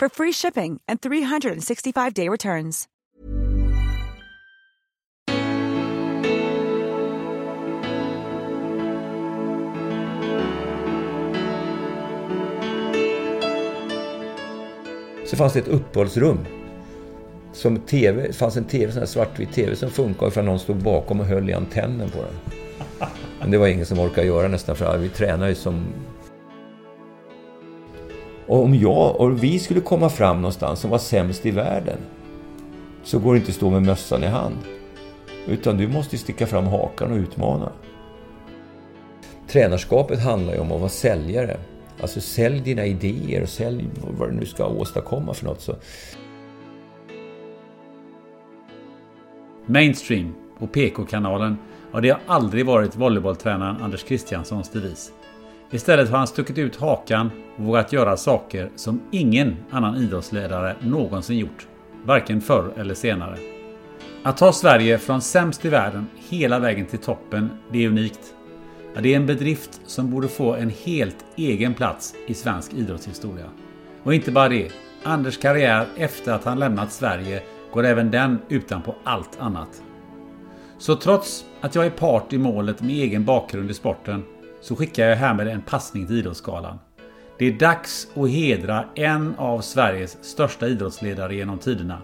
for free shipping and 365-day returns. Så fanns det ett uppehållsrum. Som TV, det fanns en TV, sån här svartvit TV som funkade för någon stod bakom och höll i antennen på den. Men det var ingen som orkade göra nästan för vi tränade ju som... Och om jag och vi skulle komma fram någonstans som var sämst i världen så går det inte att stå med mössan i hand. Utan du måste sticka fram hakan och utmana. Tränarskapet handlar ju om att vara säljare. Alltså sälj dina idéer och sälj vad du nu ska åstadkomma för något. Så. Mainstream och PK-kanalen Ja, det har aldrig varit volleybolltränaren Anders Christianssons devis. Istället har han stuckit ut hakan och vågat göra saker som ingen annan idrottsledare någonsin gjort. Varken förr eller senare. Att ta Sverige från sämst i världen hela vägen till toppen, det är unikt. Ja, det är en bedrift som borde få en helt egen plats i svensk idrottshistoria. Och inte bara det. Anders karriär efter att han lämnat Sverige går även den utanpå allt annat. Så trots att jag är part i målet med egen bakgrund i sporten så skickar jag härmed en passning till Idrottsgalan. Det är dags att hedra en av Sveriges största idrottsledare genom tiderna.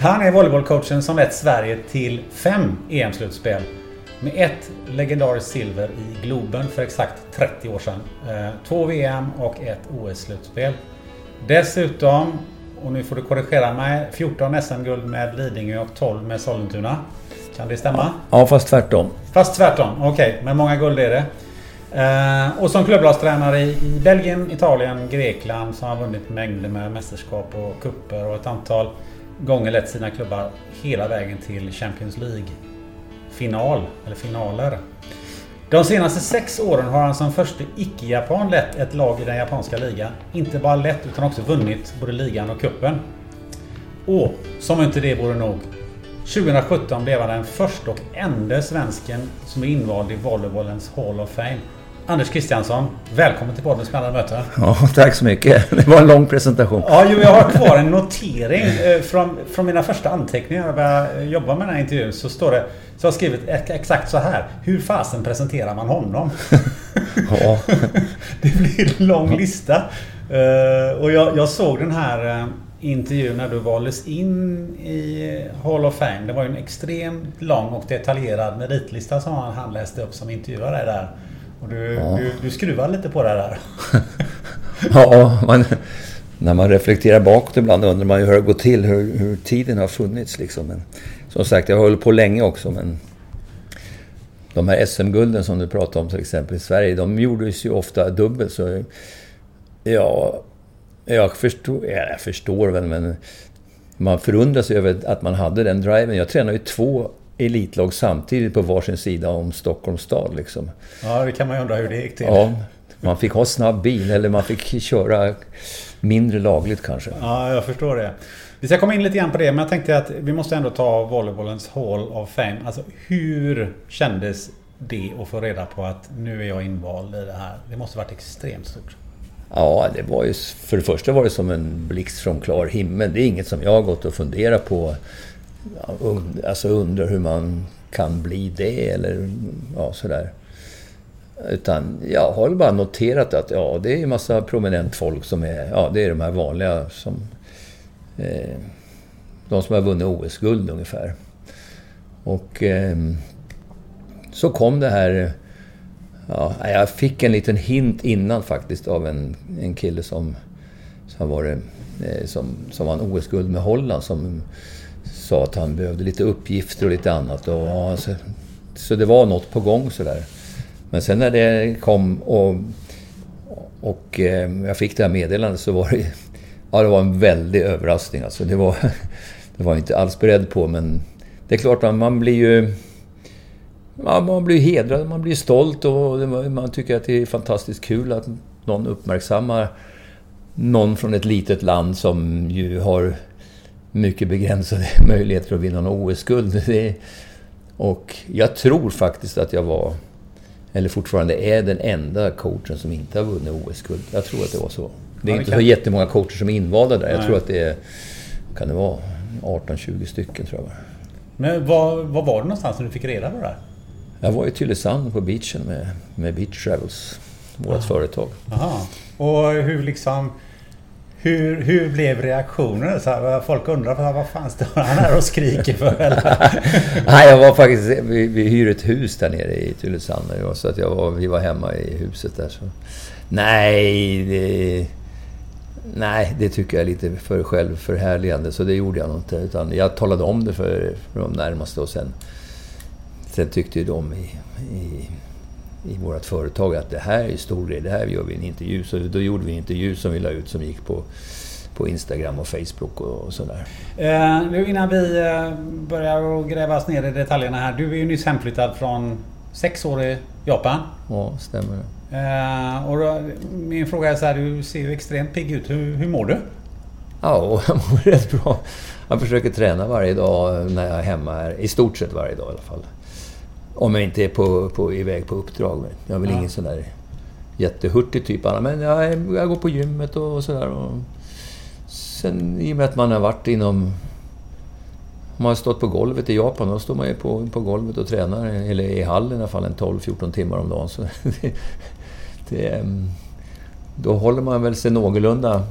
Han är volleybollcoachen som lett Sverige till fem EM-slutspel. Med ett legendariskt silver i Globen för exakt 30 år sedan. Eh, två VM och ett OS-slutspel. Dessutom, och nu får du korrigera mig, 14 SM-guld med Lidingö och 12 med Sollentuna. Kan det stämma? Ja, fast tvärtom. Fast tvärtom, okej. Okay. Men många guld är det. Eh, och som klubblagstränare i, Belgien, Italien, Grekland så har vunnit mängder med mästerskap och kupper och ett antal gånger lett sina klubbar hela vägen till Champions League-final, eller finaler. De senaste sex åren har han som första icke-japan lett ett lag i den japanska ligan. Inte bara lett utan också vunnit både ligan och kuppen. Och som inte det vore nog. 2017 blev han den första och enda svensken som är invald i volleybollens Hall of Fame. Anders Kristiansson, välkommen till podden Spännande möte. Ja, tack så mycket. Det var en lång presentation. Ja, jo, jag har kvar en notering eh, från, från mina första anteckningar. När jag började jobba med den här intervjun så står det så jag har skrivit exakt så här. Hur fasen presenterar man honom? Ja. det blir en lång lista. Eh, och jag, jag såg den här eh, intervjun när du valdes in i Hall of Fame. Det var ju en extremt lång och detaljerad meritlista som han läste upp som intervjuade dig där. Och du, ja. du, du skruvar lite på det där. ja, man, när man reflekterar bakåt ibland undrar man ju hur det går till, hur, hur tiden har funnits liksom. Men, som sagt, jag hållit på länge också men de här SM-gulden som du pratade om till exempel i Sverige, de gjordes ju ofta dubbelt så... Ja, jag förstår, ja, jag förstår väl men man förundras över att man hade den driven. Jag tränade ju två elitlag samtidigt på varsin sida om Stockholms stad. Liksom. Ja, det kan man ju undra hur det gick till. Ja, man fick ha snabb bil eller man fick köra mindre lagligt kanske. Ja, jag förstår det. Vi ska komma in lite grann på det, men jag tänkte att vi måste ändå ta volleybollens Hall of Fame. Alltså hur kändes det att få reda på att nu är jag invald i det här? Det måste varit extremt stort. Ja, det var ju... För det första var det som en blixt från klar himmel. Det är inget som jag har gått och funderat på alltså undrar hur man kan bli det eller ja, sådär. Utan jag har bara noterat att ja, det är en massa prominent folk som är... Ja, det är de här vanliga som... Eh, de som har vunnit OS-guld ungefär. Och eh, så kom det här... Ja, jag fick en liten hint innan faktiskt av en, en kille som, som, var, eh, som, som vann OS-guld med Holland. Som sa att han behövde lite uppgifter och lite annat. Och, så, så det var något på gång sådär. Men sen när det kom och, och eh, jag fick det här meddelandet så var det, ja, det var en väldig överraskning. Alltså, det var, det var jag inte alls beredd på men det är klart man blir ju... Ja, man blir hedrad, man blir stolt och man tycker att det är fantastiskt kul att någon uppmärksammar någon från ett litet land som ju har mycket begränsade möjligheter att vinna en OS-guld. Och jag tror faktiskt att jag var, eller fortfarande är, den enda coachen som inte har vunnit OS-guld. Jag tror att det var så. Det är ja, inte kan... så jättemånga coacher som är invalda där. Jag tror att det är, kan det vara, 18-20 stycken tror jag. Men var, var var du någonstans när du fick reda på det här? Jag var i Tylösand på beachen med, med Beach Travels, vårt företag. Aha. Och hur liksom... Hur, hur blev reaktionen? Så här, folk undrar vad fan står han här och skriker för? Nej, jag var faktiskt... Vi, vi hyr ett hus där nere i Tylösand. Så att jag var, vi var hemma i huset där. Så. Nej, det, nej, det tycker jag är lite för självförhärligande. Så det gjorde jag nog inte. Utan jag talade om det för, för de närmaste och sen... Sen tyckte ju de i, i i vårt företag att det här är stor grej, det här gör vi en intervju. Så då gjorde vi en intervju som vi la ut som gick på, på Instagram och Facebook och, och sådär. Eh, nu innan vi eh, börjar gräva oss ner i detaljerna här. Du är ju nyss hemflyttad från sex år i Japan. Ja, stämmer. Eh, och då, min fråga är så här, du ser ju extremt pigg ut. Hur, hur mår du? Ja, jag mår rätt bra. Jag försöker träna varje dag när jag är hemma här. I stort sett varje dag i alla fall. Om jag inte är på, på, iväg på uppdrag. Jag är väl ja. ingen sån där jättehurtig typ. Men jag, jag går på gymmet och sådär. Sen i och med att man har varit inom... Man har stått på golvet i Japan, då står man ju på, på golvet och tränar. Eller i hallen i alla fall, en 12-14 timmar om dagen. Så det, det, då håller man väl sig någorlunda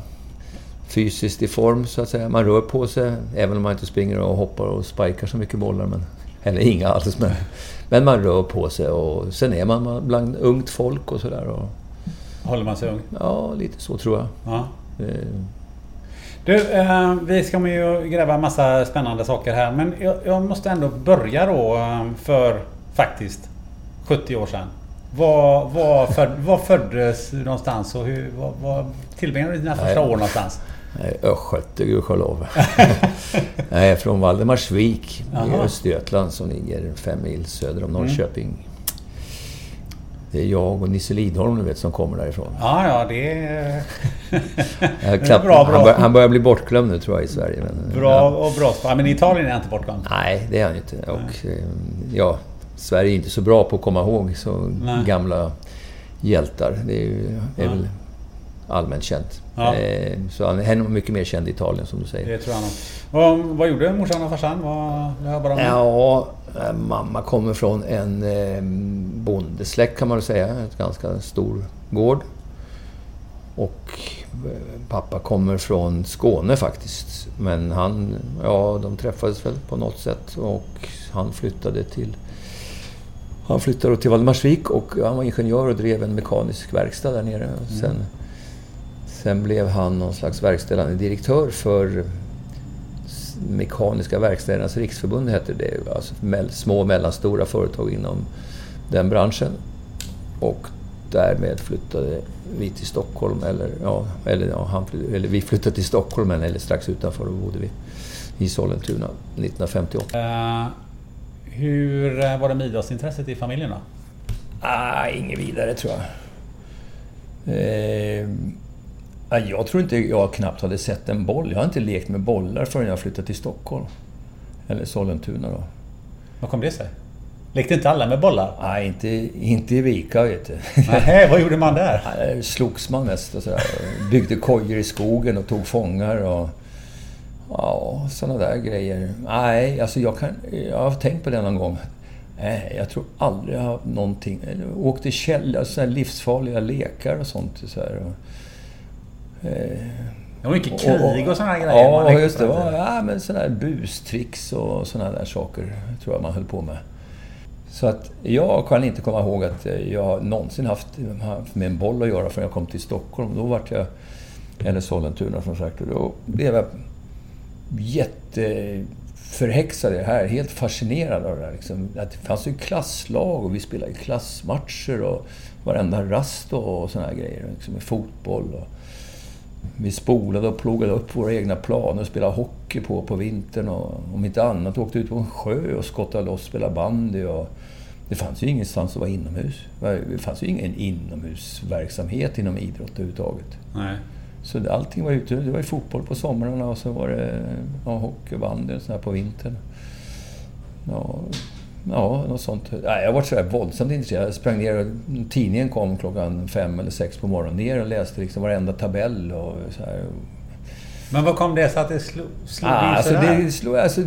fysiskt i form, så att säga. Man rör på sig, även om man inte springer och hoppar och spikar så mycket bollar. Men, eller inga alls. Men, men man rör på sig och sen är man bland ungt folk och sådär. Håller man sig ung? Ja, lite så tror jag. Ja. Du, eh, vi ska ju gräva en massa spännande saker här. Men jag, jag, måste ändå börja då eh, för faktiskt 70 år sedan. Var, var, föd, var föddes du någonstans och hur, var, var tillbringade du dina första år någonstans? Östgöte, gudskelov. jag är från Valdemarsvik i Östergötland som ligger fem mil söder om mm. Norrköping. Mm. Det är jag och Nisse Lidholm, du vet, som kommer därifrån. Ja, ja, det är... Bra, bra. Han, bör, han, börjar bli bortglömd nu, tror jag, i Sverige. Men, bra ja. och bra. Ja, men Italien är inte bortglömd? Nej, det är han inte. Och, eh, ja, Sverige är inte så bra på att komma ihåg så Nej. gamla hjältar. Det är, ju, är väl allmänt känt. Ja. Eh, så han är mycket mer känd i Italien som du säger. Det tror jag nog. Och, vad gjorde morsan och farsan? Vad, bara ja, eh, mamma kommer från en eh, bondesläkt kan man säga. Ett ganska stor gård. Och pappa kommer från Skåne faktiskt. Men han, ja de träffades väl på något sätt och han flyttade till han flyttade till Valdemarsvik och han var ingenjör och drev en mekanisk verkstad där nere. Mm. Sen Sen blev han någon slags verkställande direktör för Mekaniska verkstädernas riksförbund hette det. Alltså små och mellanstora företag inom den branschen. Och därmed flyttade vi till Stockholm, eller, ja, eller, ja, han, eller vi flyttade till Stockholm, eller strax utanför, då bodde vi i Sollentuna 1958. Uh, eh, hur eh, var det med idrottsintresset i familjen då? Ah, inget vidare tror jag. Eh, jag tror inte jag knappt hade sett en boll. Jag har inte lekt med bollar förrän jag flyttade till Stockholm. Eller Sollentuna då. Vad kom det sig? Lekte inte alla med bollar? Nej, inte, inte i Vika vet du. Nej, vad gjorde man där? Där slogs man mest och sådär. Byggde kojor i skogen och tog fångar och... Ja, sådana där grejer. Nej, alltså jag, kan, jag har tänkt på det någon gång. Nej, jag tror aldrig jag har någonting... Jag åkte källare, så här livsfarliga lekar och sånt. Så här. Och, eh, det var mycket krig och, sådana här grejer. Ja, just det. Var, ja, men sådana här bustricks och sådana där saker tror jag man höll på med. Så att jag kan inte komma ihåg att jag någonsin haft, med en boll att göra förrän jag kom till Stockholm. Då vart jag... Eller Sollentuna som sagt. Och då blev jag jätteförhäxad det här. Helt fascinerad av det där. Liksom. Att det fanns ju klasslag och vi spelade klassmatcher och varenda rast och här grejer. Liksom, med fotboll. Och vi spolade och plogade upp våra egna planer och spelade hockey på på vintern. Och om inte annat åkte ut på en sjö och skottade loss och spelade bandy. Och det fanns ju ingenstans att vara inomhus. Det fanns ju ingen inomhusverksamhet inom idrott överhuvudtaget. Nej. Så allting var ute. Det var ju fotboll på somrarna och så var det ja, hockey och bandy och sådär på vintern. Ja, ja, något sånt. Nej, jag var sådär våldsamt intresserad. Jag sprang ner och tidningen kom klockan fem eller sex på morgonen ner och läste liksom varenda tabell och så här. Men vad kom det sig att det slog, slog ah, alltså det slog, alltså,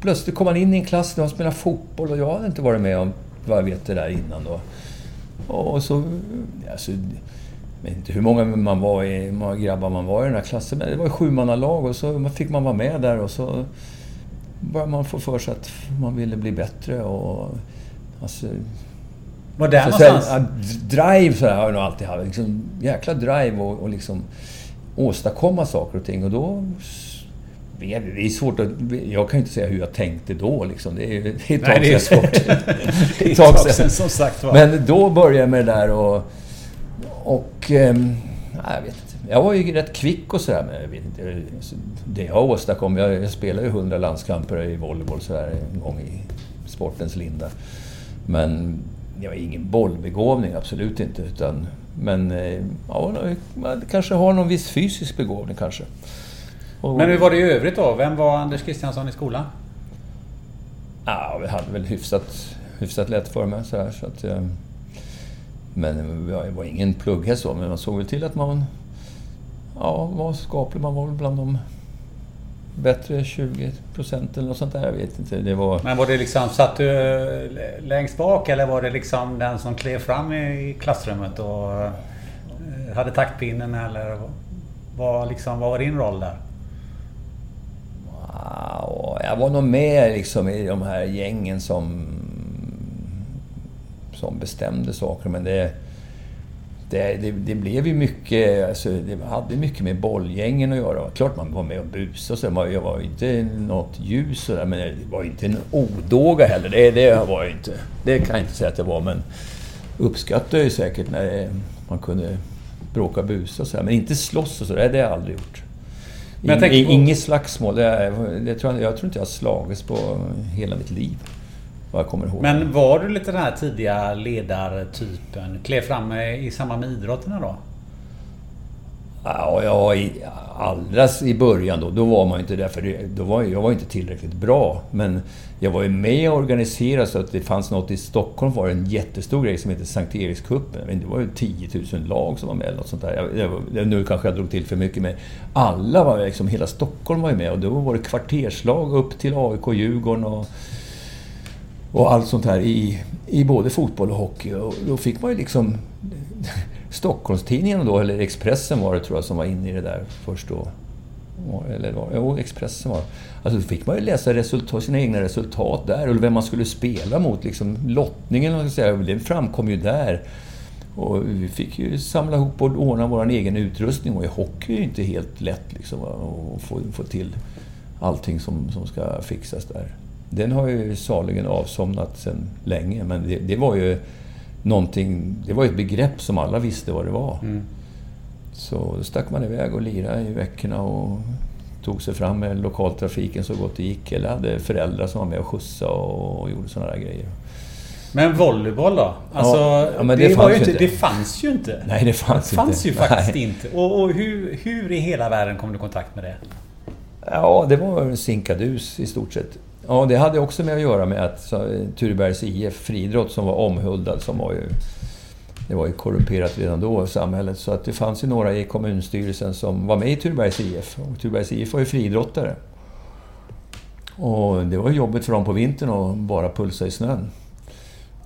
Plötsligt kom man in i en klass där man spelade fotboll och jag hade inte varit med om vad jag vet det där innan då. Och så... Alltså, jag vet inte hur många man var i, många grabbar man var i den här klassen. Men det var ju sjumannalag och så fick man vara med där och så började man få för sig att man ville bli bättre och... Alltså, var det någonstans? Sen, drive så här, har jag nog alltid haft. Liksom, jäkla drive och, och liksom åstadkomma saker och ting. Och då... Det är svårt att... Jag kan inte säga hur jag tänkte då liksom. Det är, det är ett tag sedan. det är ett tag sedan, som sagt var. Men då började jag med det där och... Och... Eh, jag vet inte. Jag var ju rätt kvick och sådär, men jag vet inte. Det jag åstadkom... Jag, jag spelade ju hundra landskamper i volleyboll sådär en gång i sportens linda. Men jag var ingen bollbegåvning, absolut inte. Utan, men eh, ja, man kanske har någon viss fysisk begåvning kanske. Och, men hur var det i övrigt då? Vem var Anders Kristiansson i skolan? Ja, vi hade väl hyfsat, hyfsat lätt för mig. Så, här, så att, eh, men jag var ingen plugghäst så, men man såg väl till att man ja, var skaplig. Man var väl bland de bättre 20 procent eller något sånt där. Jag vet inte. Det var... Men var det liksom, satt du eh, längst bak eller var det liksom den som klev fram i klassrummet och eh, hade taktpinnen eller vad, liksom, vad var din roll där? Wow, jag var nog med liksom i de här gängen som, som bestämde saker men det det, det, det, blev ju mycket, alltså, det hade mycket med bollgängen att göra. Klart man var med och busade och så. Jag var ju inte något ljus sådär, men det var inte en odåga heller. Det, det var jag inte. Det kan jag inte säga att det var, men uppskattade ju säkert när man kunde bråka och busa och sådär. Men inte slåss och sådär, det har jag aldrig gjort. Men jag In, på... Inget slagsmål. Det, det tror jag, jag tror inte jag har slagits på hela mitt liv. Vad jag kommer ihåg. Men var du lite den här tidiga ledartypen? Klev fram i samband med idrotterna då? Ja, ja allra i början då, då var man inte där för då var jag var inte tillräckligt bra. Men jag var ju med och organiserade så att det fanns något i Stockholm var en jättestor grej som heter Sankt Erikscupen. Det var ju 10 000 lag som var med eller något sånt där. Jag, jag, nu kanske jag drog till för mycket men alla var liksom, hela Stockholm var ju med och då var det kvarterslag upp till AIK, Djurgården och och allt sånt här i, i både fotboll och hockey. Och då fick man ju liksom... Stockholmstidningen då, eller Expressen var det tror jag, som var inne i det där först då. Eller jo, Expressen var Alltså då fick man ju läsa resultat, sina egna resultat där och vem man skulle spela mot. Liksom, lottningen, man ska säga, den framkom ju där. Och vi fick ju samla ihop och ordna vår egen utrustning. Och i hockey är det ju inte helt lätt liksom, att få, få till allting som, som ska fixas där. Den har ju saligen avsomnat sedan länge, men det, det, var ju någonting... Det var ett begrepp som alla visste vad det var. Mm. Så då stack man iväg och lirade i veckorna och tog sig fram med lokaltrafiken så gott det gick. Eller hade föräldrar som var med och skjutsade och gjorde sådana där grejer. Men volleyboll då? Alltså, ja, ja, det, det, fanns inte, inte. det fanns ju inte. Nej, det fanns, det fanns inte. ju faktiskt Nej. inte. Och, och, hur, hur i hela världen kom du i kontakt med det? Ja, det var sinkadus i stort sett. Ja, det hade också med att göra med att eh, Turebergs IF Friidrott som var omhuldad, som var ju... Det var ju korrumperat redan då, samhället. Så att det fanns ju några i kommunstyrelsen som var med i Turebergs IF. Och Turebergs IF var ju friidrottare. Och det var jobbigt för dem på vintern att bara pulsa i snön.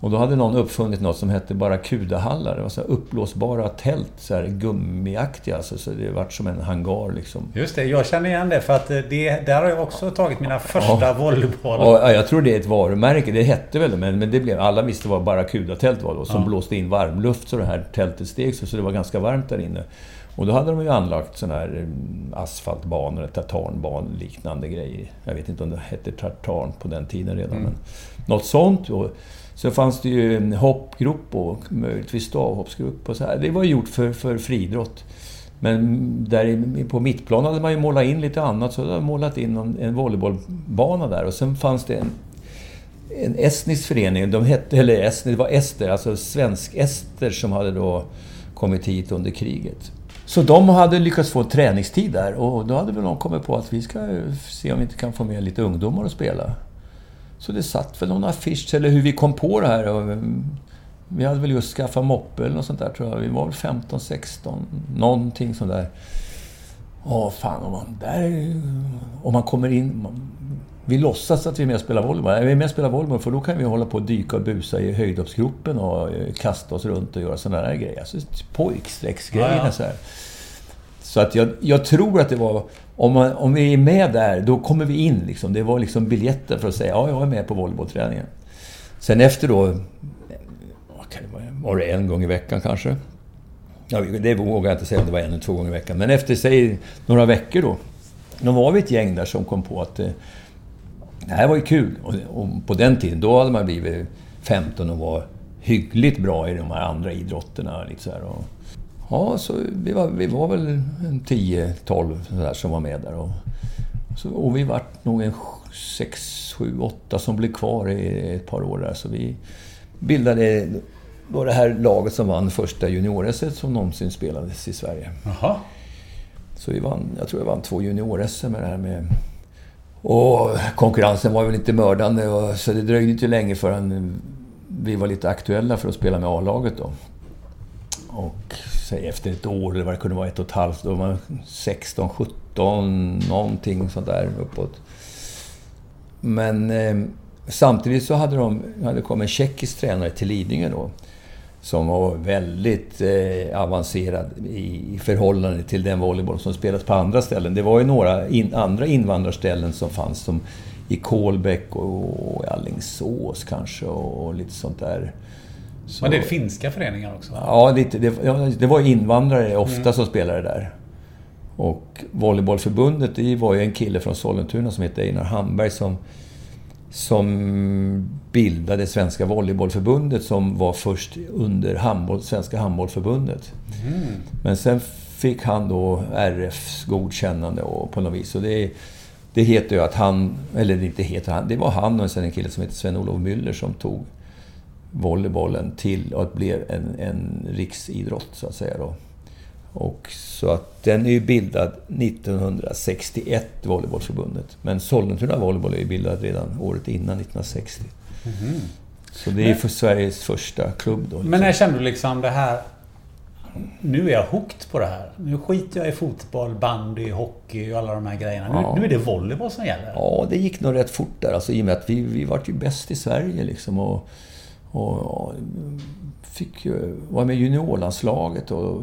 Och då hade någon uppfunnit något som hette Barracudahallar. Det var så här uppblåsbara tält, så här gummiaktiga. Alltså, så det vart som en hangar liksom. Just det, jag känner igen det för att det, där har jag också tagit mina första ja. volleyboll. Ja, jag tror det är ett varumärke. Det hette väl men, men det blev... Alla visste vad Barracuda-tält var då. Som ja. blåste in varmluft så det här tältet steg så, så det var ganska varmt där inne. Och då hade de ju anlagt sådana här mm, asfaltbanor, tartanbanor liknande grejer. Jag vet inte om det hette tartan på den tiden redan, mm. men något sånt. Och så fanns det ju en hoppgrupp och möjligtvis stavhoppsgrupp och så här. Det var gjort för, för friidrott. Men där på mittplan hade man ju målat in lite annat, så hade man målat in en, en volleybollbana där. Och sen fanns det en, en estnisk förening, de hette, eller estnisk, det var ester, alltså svensk-ester som hade då kommit hit under kriget. Så de hade lyckats få träningstid där och då hade väl de kommit på att vi ska se om vi inte kan få med lite ungdomar och spela. Så det satt väl någon affisch, eller hur vi kom på det här. Mm, vi hade väl just skaffat moppe eller något sånt där tror jag. Vi var väl 15, 16, någonting sånt där. Åh fan, om man, där, om man kommer in... Man, vi låtsas att vi är med och spelar volleyboll. Vi är med och spelar volleyboll för då kan vi hålla på och dyka och busa i höjdhoppsgropen och eh, kasta oss runt och göra sådana där grejer. Alltså pojkstrecksgrejerna ja, ja. så här. Så att jag, jag, tror att det var... Om, man, om vi är med där, då kommer vi in. Liksom. Det var liksom biljetten för att säga ja, jag är med på volleybollträningen. Sen efter då... Var det en gång i veckan kanske? Ja, det vågar jag inte säga om det var en eller två gånger i veckan. Men efter, säg, några veckor då. Då var vi ett gäng där som kom på att eh, det här var ju kul. Och, och, på den tiden, då hade man blivit 15 och var hyggligt bra i de här andra idrotterna. Lite så här, och, ja, så vi var, vi var väl 10-12 som var med där. Och, så, och vi vart nog en 6, 7, 8 som blev kvar i ett par år där. Så vi bildade då det här laget som vann första junior som någonsin spelades i Sverige. Aha. Så vi vann, jag tror jag vann två junior-SM med det här med och konkurrensen var väl inte mördande, och, så det dröjde inte länge förrän vi var lite aktuella för att spela med A-laget då. Och säg efter ett år, eller vad det kunde vara, ett och ett halvt, då var man 16, 17, någonting sånt där uppåt. Men eh, samtidigt så hade de hade kommit en tjeckisk tränare till Lidingö då som var väldigt eh, avancerad i, i förhållande till den volleyboll som spelas på andra ställen. Det var ju några in, andra invandrarställen som fanns som i Kolbäck och, och Allingsås kanske och, och, lite sånt där. Så, Men det är finska föreningar också? Ja, lite, det, det var invandrare ofta mm. som spelade där. Och Volleybollförbundet, det var ju en kille från Sollentuna som hette Einar Hamberg som som bildade Svenska Volleybollförbundet som var först under handboll, Svenska Handbollförbundet. Mm. Men sen fick han då RFs godkännande och på något vis. Och det, det heter ju att han, eller inte heter han, det var han och sen en kille som heter Sven-Olof Müller som tog volleybollen till att bli en, en riksidrott så att säga då. Och så att den är ju bildad 1961, Volleybollförbundet. Men Sollentuna Volleyboll är ju bildad redan året innan, 1960. Mm. Så det är men, för Sveriges första klubb då. Liksom. Men när kände du liksom det här... Nu är jag hooked på det här. Nu skiter jag i fotboll, bandy, hockey och alla de här grejerna. Ja. Nu, nu, är det volleyboll som gäller. Ja, det gick nog rätt fort där. Alltså, I och med att vi, vi var ju bäst i Sverige liksom. Och, och, fick ju vara med i juniorlandslaget och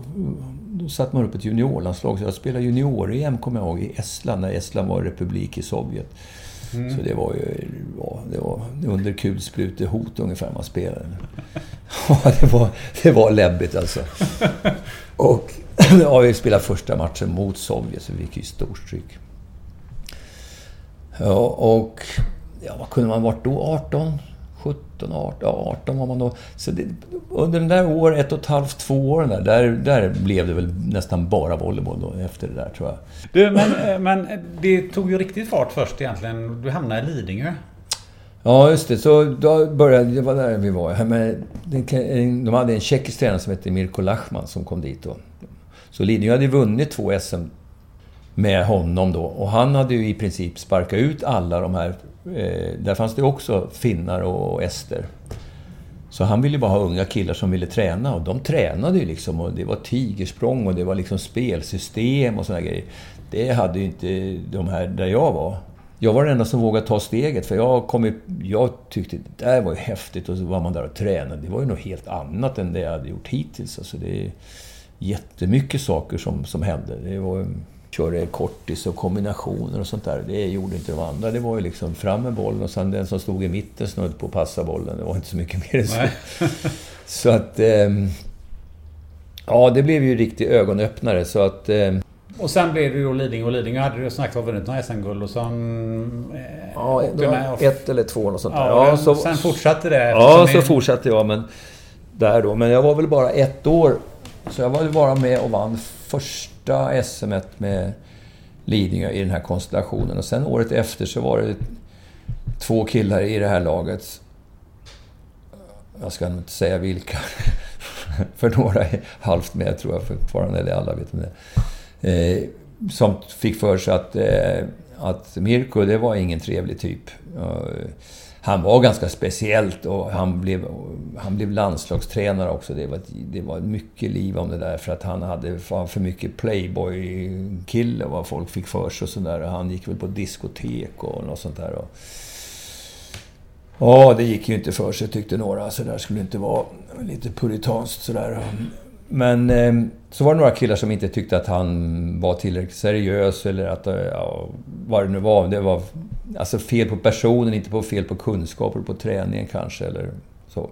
då satte man upp ett juniorlandslag. Så jag spelade junior-EM, kommer jag ihåg, i Estland, när Estland var republik i Sovjet. Mm. Så det var ju ja, det var under kulsprutehot ungefär man spelade. Ja, det var, det var läbbigt alltså. Och ja, vi spelade första matchen mot Sovjet, så vi fick ju storstryk. Ja, och ja, vad kunde man varit då? 18? 17, 18, 18 var man då. Så det, under den där år, ett och ett halvt, två åren där, där, där blev det väl nästan bara volleyboll då, efter det där tror jag. Du, men, eh, men det tog ju riktigt fart först egentligen. Du hamnade i Lidingö. Ja, just det. Så då började, det var där vi var. Men de hade en tjeckisk tränare som hette Mirko Lachman som kom dit då. Så Lidingö hade vunnit två SM med honom då. Och han hade ju i princip sparkat ut alla de här Eh, Eh, där fanns det också finnar och ester. Så han ville bara ha unga killar som ville träna och de tränade ju liksom och det var tigersprång och det var liksom spelsystem och sådana grejer. Det hade ju inte de här där jag var. jag var den enda som vågade ta steget. För jag, kom ju, jag tyckte det där var ju häftigt och så var man där och tränade. Det var ju något helt annat än det jag hade gjort hittills. Alltså det är jättemycket saker som, som hände. Det var köra kortis och kombinationer och sånt där. Det gjorde inte de andra. Det var ju liksom fram med bollen och sen den som stod i mitten snudd på att passa bollen. Det var inte så mycket mer än så. så att... Eh, ja, det blev ju riktig ögonöppnare. Så att... Eh, och sen blev det ju Lidingö och Lidingö hade du snackat om vunnit några SM-guld och sen... Eh, ja, ett eller två och sånt där. Ja, ja så, sen fortsatte det? Ja, så fortsatte jag. Men, där då. Men jag var väl bara ett år. Så jag var ju bara med och vann första SM med Lidingö i den här konstellationen. Och sen året efter så var det två killar i det här laget. Jag ska inte säga vilka. för några är halvt med tror jag fortfarande, eller alla vet om det eh, Som fick för sig att, eh, att Mirko, det var ingen trevlig typ. Eh, han var ganska speciellt och han blev, han blev landslagstränare också. Det var, det var mycket liv om det där för att han hade för mycket playboy-kille vad folk fick för sig och sådär. Han gick väl på diskotek och något sånt där. Ja, det gick ju inte för sig tyckte några. Så där skulle det inte vara. Lite puritanskt sådär. Men eh, så var det några killar som inte tyckte att han var tillräckligt seriös eller att, eh, ja, vad det nu var. Det var alltså fel på personen, inte på fel på kunskaper på träningen kanske eller så.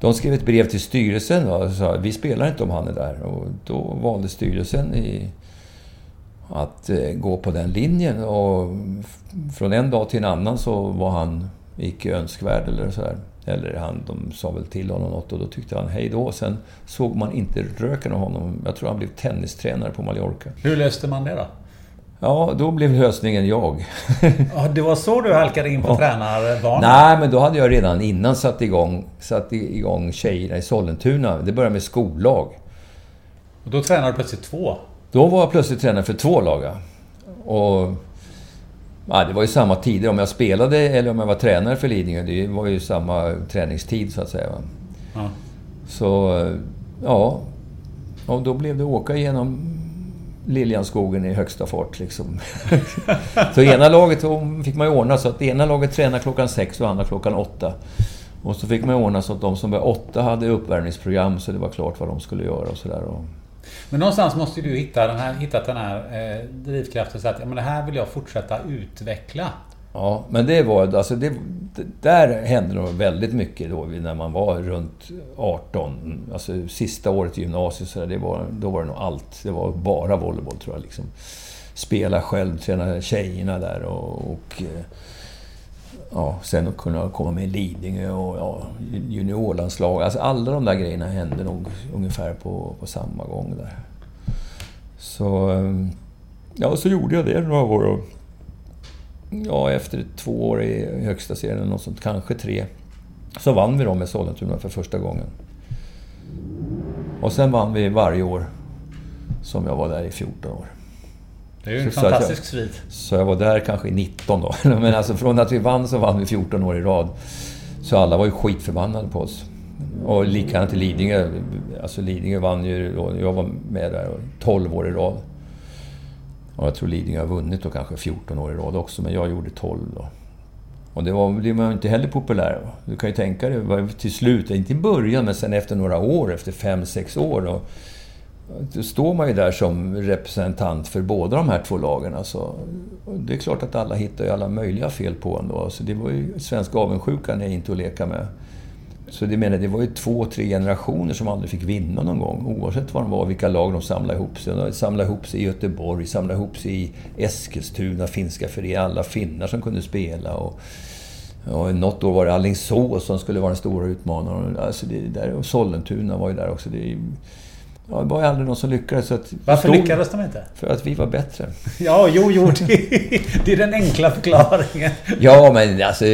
De skrev ett brev till styrelsen och sa vi spelar inte om han är där. Och då valde styrelsen i, att eh, gå på den linjen och från en dag till en annan så var han icke önskvärd eller sådär. Eller han, de sa väl till honom något och då tyckte han hej då. Sen såg man inte röken av honom. Jag tror han blev tennistränare på Mallorca. Hur löste man det då? Ja, då blev lösningen jag. ja, det var så du halkade in på ja. tränarbanan? Nej, men då hade jag redan innan satt igång, satt igång tjejerna i Sollentuna. Det började med skollag. Och då tränade du plötsligt två? Då var jag plötsligt tränare för två lag. Och Ja, det var ju samma tider. Om jag spelade eller om jag var tränare för Lidingö, det var ju samma träningstid så att säga. Ja. Så, ja. Och då blev det åka igenom Liljanskogen i högsta fart liksom. så ena laget fick man ju ordna så att ena laget tränade klockan sex och andra klockan åtta. Och så fick man ordna så att de som var åtta hade uppvärmningsprogram så det var klart vad de skulle göra och sådär. Men någonstans måste du hitta den här, hittat den här eh, drivkraften så att ja, men det här vill jag fortsätta utveckla. Ja, men det var... Alltså det, det där hände nog väldigt mycket då när man var runt 18. Alltså sista året i gymnasiet så där, det var, då var det nog allt. Det var bara volleyboll tror jag. Liksom. Spela själv, träna tjejerna där och, och eh, ja, sen att kunna komma med i Lidingö och ja, juniorlandslag. Alltså alla de där grejerna hände nog ungefär på, på samma gång där. Så... Ehm, ja, så gjorde jag det några år och... Ja, efter två år i högsta serien, något sånt, kanske tre, så vann vi då med Sollentuna för första gången. Och sen vann vi varje år som jag var där i 14 år. Det är ju en så fantastisk svit. Så jag var där kanske i 19 då. Men alltså från att vi vann så vann vi 14 år i rad. Så alla var ju skitförbannade på oss. Och likadant i Lidingö. Alltså Lidingö vann ju, jag var med där 12 år i rad. Och jag tror Lidingö har vunnit då kanske 14 år i rad också, men jag gjorde 12 då. Och det var, det var inte heller populär. Du kan ju tänka dig, till slut, inte i början, men sen efter några år, efter 5-6 år. Då, då står man ju där som representant för båda de här två lagen. Alltså, det är klart att alla hittar ju alla möjliga fel på en då. Alltså, det var ju, svensk avundsjukan är inte att leka med. Så det menar, det var ju två, tre generationer som aldrig fick vinna någon gång. Oavsett vad de var, vilka lag de samlade ihop sig. De samlade ihop sig i Göteborg, samlade ihop sig i Eskilstuna, finska föreningar. Alla finnar som kunde spela. Och, och något år var det Alingsås som skulle vara den stora utmanaren. Alltså det där, och Sollentuna var ju där också. Det, Ja, det var aldrig någon som lyckades. Så att Varför stod, lyckades de inte? För att vi var bättre. Ja, jo, jo. Det, det är den enkla förklaringen. Ja, men alltså...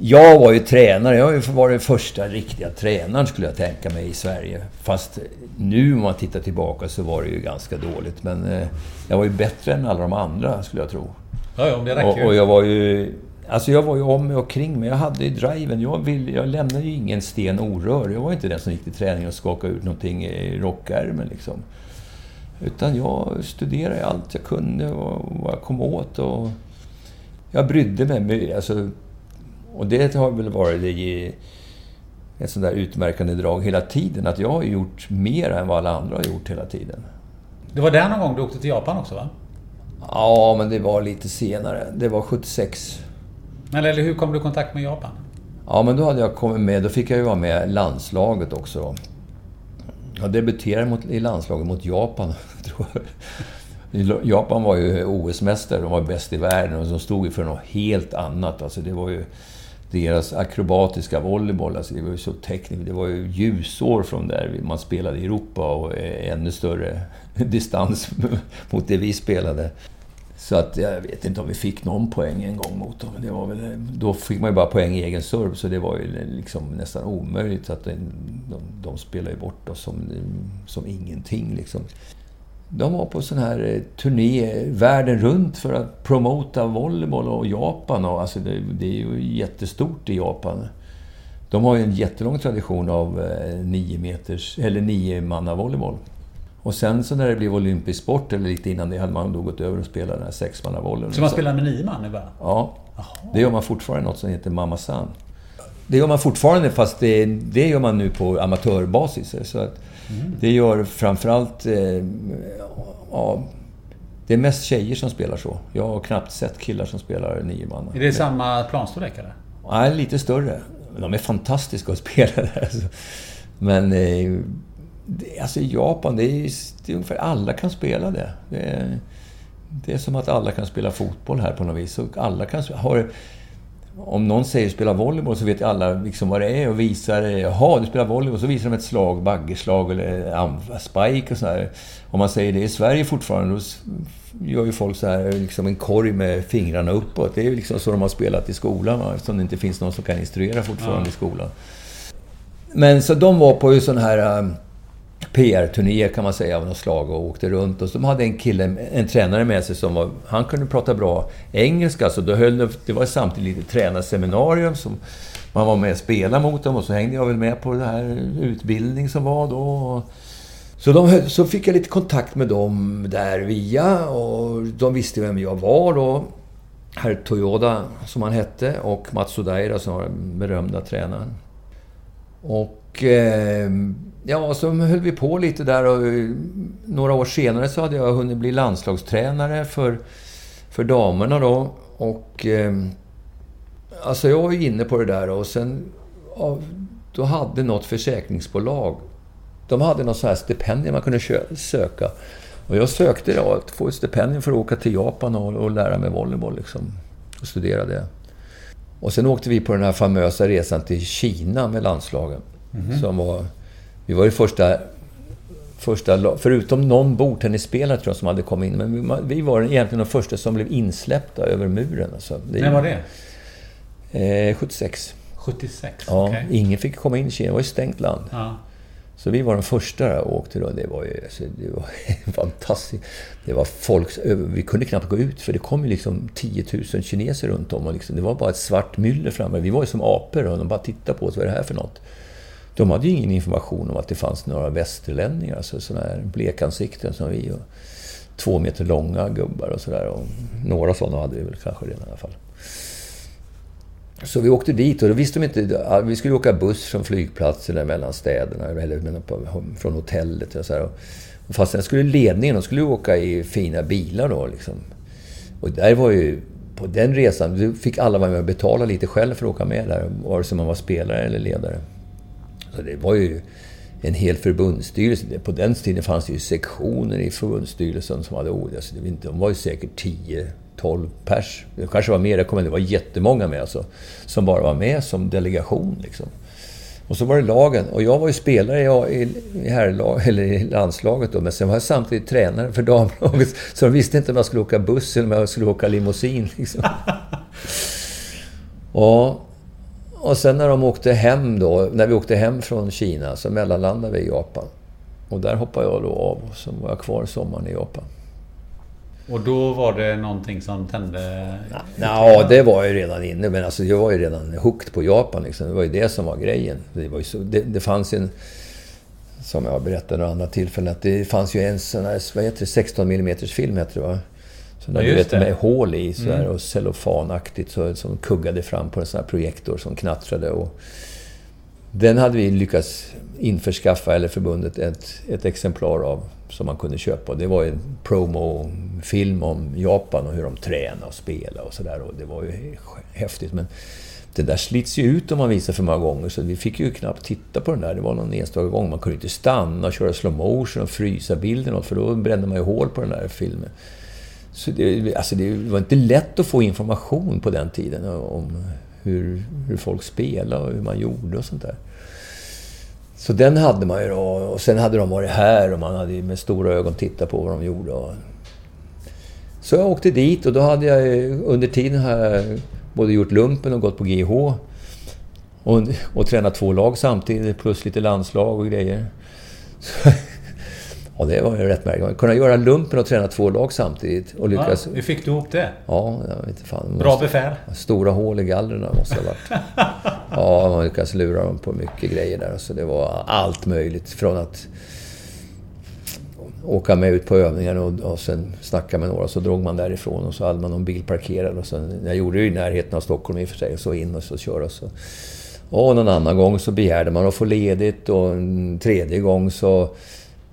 Jag var ju tränare. Jag var den första riktiga tränaren skulle jag tänka mig i Sverige. Fast nu om man tittar tillbaka så var det ju ganska dåligt. Men eh, jag var ju bättre än alla de andra skulle jag tro. Ja, ja, det räcker och, och jag var ju Alltså jag var ju om mig och kring mig. Jag hade ju driven. Jag, vill, jag lämnade ju ingen sten orörd. Jag var inte den som gick till träningen och skakade ut någonting i rockärmen liksom. Utan jag studerade allt jag kunde och vad jag kom åt. Och jag brydde mig. Alltså, och det har väl varit det, ett sånt där utmärkande drag hela tiden. Att jag har gjort mer än vad alla andra har gjort hela tiden. Det var där någon gång du åkte till Japan också va? Ja, men det var lite senare. Det var 76. Eller hur kom du i kontakt med Japan? Ja, men då hade jag kommit med. Då fick jag ju vara med i landslaget också. Då. Jag debuterade mot, i landslaget mot Japan, tror jag. Japan var ju OS-mästare, de var bäst i världen och de stod ju för något helt annat. Alltså det var ju deras akrobatiska volleyboll, alltså det var ju så tekniskt. Det var ju ljusår från där man spelade i Europa och eh, ännu större distans mot det vi spelade. Så att jag vet inte om vi fick någon poäng en gång mot dem. Det var väl, då fick man ju bara poäng i egen serve, så det var ju liksom nästan omöjligt. Så att de, de, de spelade ju bort oss som, som ingenting. Liksom. De var på sån här eh, turné världen runt för att promota volleyboll och Japan. Och, alltså det, det är ju jättestort i Japan. De har ju en jättelång tradition av eh, nio meters, eller nio manna volleyboll. Och sen så när det blev olympisk sport, eller lite innan det, hade man då gått över och spelat den här sexmannavolleyn. Så man spelar med nio man nu bara? Ja. Aha. Det gör man fortfarande, något som heter Mamma San. Det gör man fortfarande, fast det, det gör man nu på amatörbasis. Så att mm. Det gör framförallt... Eh, ja, det är mest tjejer som spelar så. Jag har knappt sett killar som spelar nio man. Är det samma planstorlek eller? Nej, lite större. De är fantastiska att spela där. Men eh, alltså i Japan, det är, det är ungefär alla kan spela det. Det är, det är som att alla kan spela fotboll här på något vis. Och alla kan, har, om någon säger spela volleyboll så vet alla liksom vad det är och visar Jaha, du spelar volleyboll. Så visar de ett slag, baggerslag eller spike och sådär. Om man säger det i Sverige fortfarande, då gör ju folk så här, liksom en korg med fingrarna uppåt. Det är ju liksom så de har spelat i skolan, va? eftersom det inte finns någon som kan instruera fortfarande ja. i skolan. Men så de var på ju sån här PR-turné kan man säga av något slag och åkte runt. Och så de hade en kille, en tränare med sig som var, han kunde prata bra engelska. Så då höll det, det var samtidigt lite tränarseminarium som man var med och spelade mot dem. Och så hängde jag väl med på den här utbildning som var då. Så, de, så fick jag lite kontakt med dem där via och de visste vem jag var då. Herr Toyoda, som han hette, och Mats Odaira som var den berömda tränaren. Och... Och ehm, Ja, så höll vi på lite där och eh, några år senare så hade jag hunnit bli landslagstränare för, för damerna då. Och... Ehm, alltså jag var ju inne på det där och sen... Ja, då hade något försäkringsbolag... De hade något så här stipendium man kunde söka. Och jag sökte då att få ett stipendium för att åka till Japan och, och lära mig volleyboll liksom. Och studera det. Och sen åkte vi på den här famösa resan till Kina med landslagen. Mm. Som var vi var ju första, första förutom någon bordtennisspelare tror jag som hade kommit in. Men vi var egentligen de första som blev insläppta över muren. Alltså, När var det? Eh, 76. 76? Ja, okay. ingen fick komma in i Kina. Det var ju stängt land. Ja. Så vi var de första och åkte då. Det var ju alltså, det var fantastiskt. Det var folk... Vi kunde knappt gå ut för det kom ju liksom 10 000 kineser runt om. Och liksom, det var bara ett svart myller framme. Vi var ju som apor och de bara tittade på oss. Vad är det här för något? De hade ju ingen information om att det fanns några västerlänningar, alltså sådana här blekansikten som vi. Och två meter långa gubbar och sådär. Några sådana hade vi väl kanske redan i alla fall. Så vi åkte dit och då visste de inte... Vi skulle åka buss från flygplatsen eller mellan städerna, eller från hotellet. Och så här. Fast sen skulle ledningen, de skulle åka i fina bilar då liksom. Och där var ju... På den resan, fick alla vara med och betala lite själv för att åka med där. Vare sig man var spelare eller ledare. Så det var ju en hel förbundsstyrelse. På den tiden fanns det ju sektioner i förbundsstyrelsen som hade ord. Alltså, de var ju säkert 10 12 pers. Det kanske var mer, jag kommer det var jättemånga med alltså. Som bara var med som delegation liksom. Och så var det lagen. Och jag var ju spelare i, i, herrlag, eller i landslaget då, men sen var jag samtidigt tränare för damlaget. Så de visste inte om jag skulle åka buss eller om jag skulle åka limousin. Liksom. och och sen när de åkte hem då, när vi åkte hem från Kina, så mellanlandade vi i Japan. Och där hoppade jag då av, och så var jag kvar sommaren i Japan. Och då var det någonting som tände? Ja, det var ju redan inne. Men alltså, jag var ju redan hooked på Japan. Liksom. Det var ju det som var grejen. Det, var så, det, det fanns ju en... Som jag har berättat några andra tillfällen. Att det fanns ju en sån här, vad heter det, 16 mm film heter det va? Så ja, du vet, med hål i så mm. och cellofanaktigt så, som kuggade fram på en sån här projektor som knattrade. Och den hade vi lyckats införskaffa, eller förbundet, ett, ett exemplar av som man kunde köpa. Det var en promofilm om Japan och hur de tränade och spelade och sådär. Det var ju häftigt. Men det där slits ju ut om man visar för många gånger, så vi fick ju knappt titta på den där. Det var någon enstaka gång. Man kunde inte stanna och köra slow motion och frysa bilden, för då brände man ju hål på den där filmen. Så det, alltså det var inte lätt att få information på den tiden om hur, hur folk spelade och hur man gjorde och sånt där. Så den hade man ju då. Och sen hade de varit här och man hade med stora ögon tittat på vad de gjorde. Så jag åkte dit och då hade jag under tiden här både gjort lumpen och gått på GH. Och, och tränat två lag samtidigt plus lite landslag och grejer. Så, ja, det var ju rätt märkligt. Kunna göra lumpen och träna två lag samtidigt och lyckas... Ja, hur fick du ihop det? Ja, jag vet inte fan. Bra befäl? Stora hål i gallren måste ha varit. ja, man lyckades lura dem på mycket grejer där. Så det var allt möjligt. Från att åka med ut på övningar och, och sen snacka med några. Så drog man därifrån och så hade man någon bil parkerad. Och sen, jag gjorde det i närheten av Stockholm i och för sig. Och så in och så köra. Så. Och någon annan gång så begärde man att få ledigt och en tredje gång så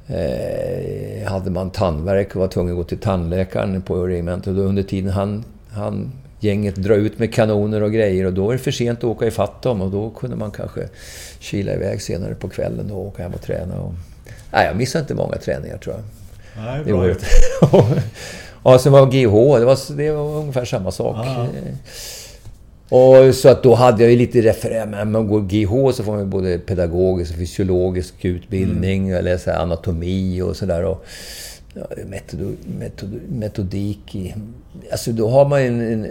eh, hade man tandvärk och var tvungen att gå till tandläkaren på regementet. Och under tiden han, han gänget dra ut med kanoner och grejer och då var det för sent att åka ifatt dem och då kunde man kanske kila iväg senare på kvällen och åka hem och träna. Och, nej, jag missade inte många träningar tror jag. Nej, bra det Ja, sen var GH, det var, det var ungefär samma sak. Ah. Och så att då hade jag ju lite referens. När man går GH så får man både pedagogisk och fysiologisk utbildning. Mm. Jag läser anatomi och sådär. Ja, metod, metod, metodik i... Alltså då har man en, en,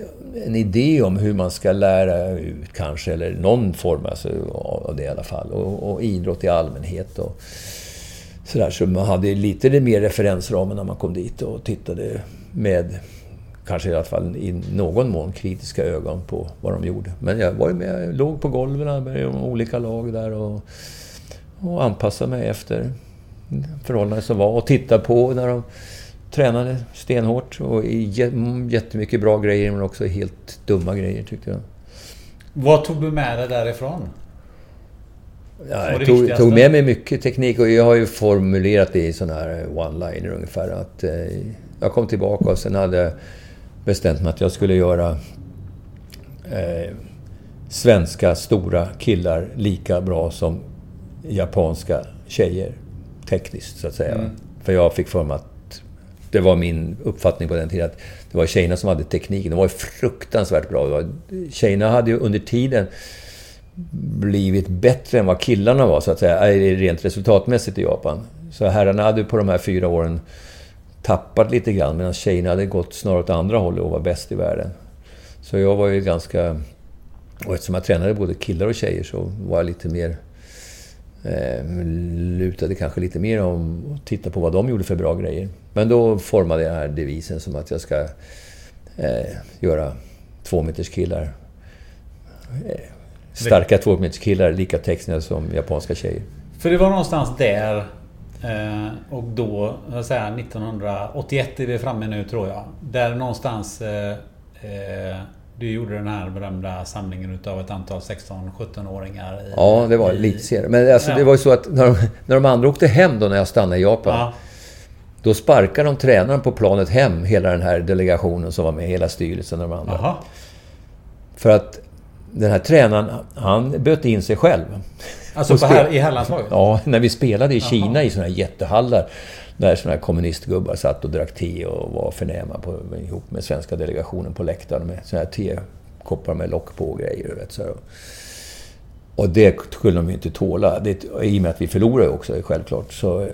en, idé om hur man ska lära ut kanske, eller någon form alltså, av det i alla fall. Och, och idrott i allmänhet. Och, sådär, så man hade lite mer referensramen när man kom dit och tittade med, kanske i alla fall i någon mån, kritiska ögon på vad de gjorde. Men jag var ju med, låg på golven med de olika lag där och, och anpassade mig efter förhållanden som var och tittade på när de tränade stenhårt och jättemycket bra grejer men också helt dumma grejer tyckte jag. Vad tog du med dig därifrån? Ja, jag tog, tog, med mig mycket teknik och jag har ju formulerat det i sådana här one-liner ungefär. Att, eh, jag kom tillbaka och sen hade jag bestämt mig att jag skulle göra eh, svenska stora killar lika bra som japanska tjejer. Tekniskt, så att säga. Mm. För jag fick för mig att det var min uppfattning på den tiden att det var tjejerna som hade tekniken. De var fruktansvärt bra. Tjejerna hade ju under tiden blivit bättre än vad killarna var, så att säga, rent resultatmässigt i Japan. Så herrarna hade på de här fyra åren tappat lite grann, medan tjejerna hade gått snarare åt andra hållet och var bäst i världen. Så jag var ju ganska... Och eftersom jag tränade både killar och tjejer så var jag lite mer... Eh, lutade kanske lite mer om att titta på vad de gjorde för bra grejer. Men då formade jag den här devisen som att jag ska eh, göra tvåmeterskillar. Eh, starka tvåmeterskillar lika textiga som japanska tjejer. För det var någonstans där eh, och då, jag säger 1981 är vi framme nu tror jag. Där någonstans eh, eh, du gjorde den här berömda samlingen utav ett antal 16-17-åringar. Ja, det var lite senare. Men alltså, ja. det var ju så att när de, när de andra åkte hem då när jag stannade i Japan. Ja. Då sparkade de tränaren på planet hem, hela den här delegationen som var med, hela styrelsen och de andra. Aha. För att den här tränaren, han böt in sig själv. Alltså på här, i herrlandslaget? Ja, när vi spelade i Kina Jaha. i såna här jättehallar. Där såna här kommunistgubbar satt och drack te och var förnäma på, ihop med svenska delegationen på läktaren med såna här tekoppar med lock på och grejer. Vet, så Och det skulle de ju inte tåla. Det, I och med att vi förlorade också, självklart. Så,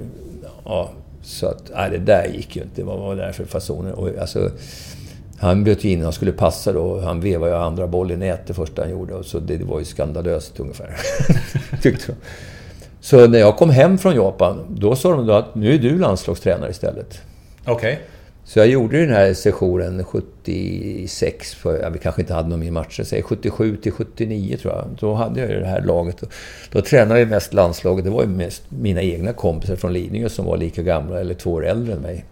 ja, så att, nej, det där gick ju inte. Vad var det där för fasoner? Och, alltså, han bjöd in, han skulle passa då. Han vevade ju andra boll i nät det första han gjorde. Så det, det var ju skandalöst ungefär. Tyckte de. Så när jag kom hem från Japan, då sa de då att nu är du landslagstränare istället. Okej. Okay. Så jag gjorde den här sessionen 76, för, ja, vi kanske inte hade någon mer matcher, säg 77 till 79 tror jag. Då hade jag ju det här laget. Då tränade jag mest landslaget. Det var ju mest mina egna kompisar från Lidingö som var lika gamla eller två år äldre än mig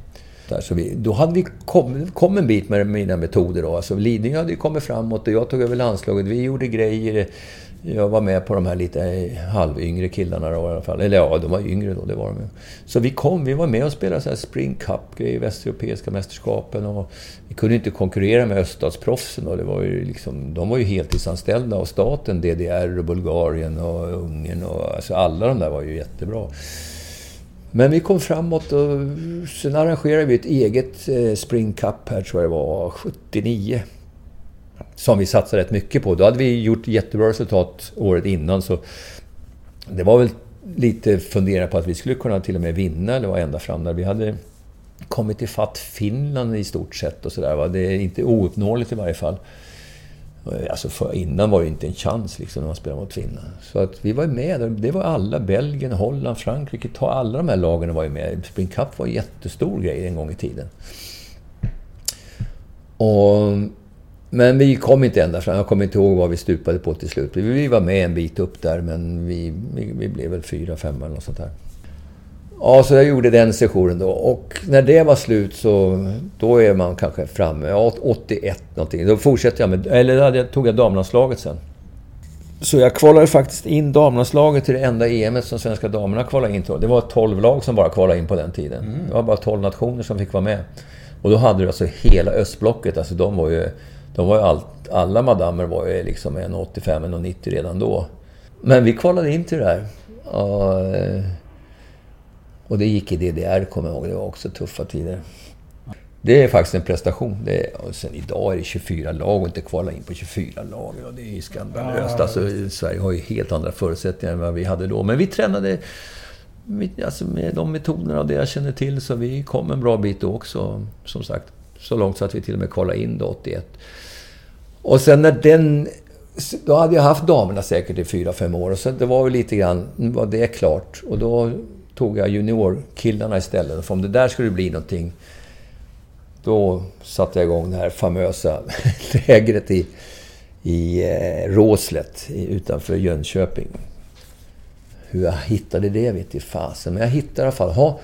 där. Så vi, då hade vi kommit kom en bit med mina metoder. Då. Alltså, Lidingö hade ju kommit framåt och jag tog över landslaget. Vi gjorde grejer. Jag var med på de här lite eh, halvyngre killarna då, i alla fall. Eller ja, de var yngre då, det var de Så vi kom, vi var med och spelade så här Spring Cup i Västeuropeiska mästerskapen. Och vi kunde inte konkurrera med öststatsproffsen. Det var ju liksom, de var ju heltidsanställda av staten, DDR och Bulgarien och Ungern och alltså alla de där var ju jättebra. Men vi kom framåt och sen arrangerade vi ett eget eh, Spring Cup här, tror jag det var, 79 som vi satsade rätt mycket på. Då hade vi gjort jättebra resultat året innan så det var väl lite fundera på att vi skulle kunna till och med vinna eller vara ända fram där. Vi hade kommit ifatt Finland i stort sett och sådär. Det är inte ouppnåeligt i varje fall. Eh, alltså för, innan var det inte en chans liksom när man spelade mot Finland. Så att vi var med. Det var alla, Belgien, Holland, Frankrike. Ta alla de här lagen var ju med. Spring Cup var en jättestor grej en gång i tiden. Och men vi kom inte ända fram. Jag kommer inte ihåg vad vi stupade på till slut. Vi var med en bit upp där, men vi, vi, vi blev väl fyra, femma eller något sånt där. Ja, så jag gjorde den sessionen då. Och när det var slut så då är man kanske framme, ja, 81 någonting. Då fortsätter jag med, eller då tog jag damlandslaget sen. Så jag kvalade faktiskt in damlandslaget till det enda EM som svenska damerna kvalade in till. Det var 12 lag som bara kvalade in på den tiden. Mm. Det var bara 12 nationer som fick vara med. Och då hade du alltså hela östblocket, alltså de var ju de var ju all, alla madammer var ju liksom 1,85-1,90 redan då. Men vi kvalade in till det där. Och, eh, och det gick i DDR, kommer jag ihåg. Det var också tuffa tider. Det är faktiskt en prestation. Det är, och sen idag är det 24 lag och inte kvala in på 24 lag. Ja, det är ju skandalöst. Alltså, Sverige har ju helt andra förutsättningar än vad vi hade då. Men vi tränade alltså, med de metoderna och det jag känner till. Så vi kom en bra bit då också, som sagt. Så långt så att vi till och med kvalade in då 81. Och sen när den... Då hade jag haft damerna säkert i fyra, fem år. Och så det var väl lite grann... Var det klart. Och då tog jag juniorkillarna istället. För om det där skulle bli någonting... Då satte jag igång det här famösa lägret i, i eh, Råslet utanför Jönköping. Hur jag hittade det vet i fasen. Men jag hittade i alla fall... Ha,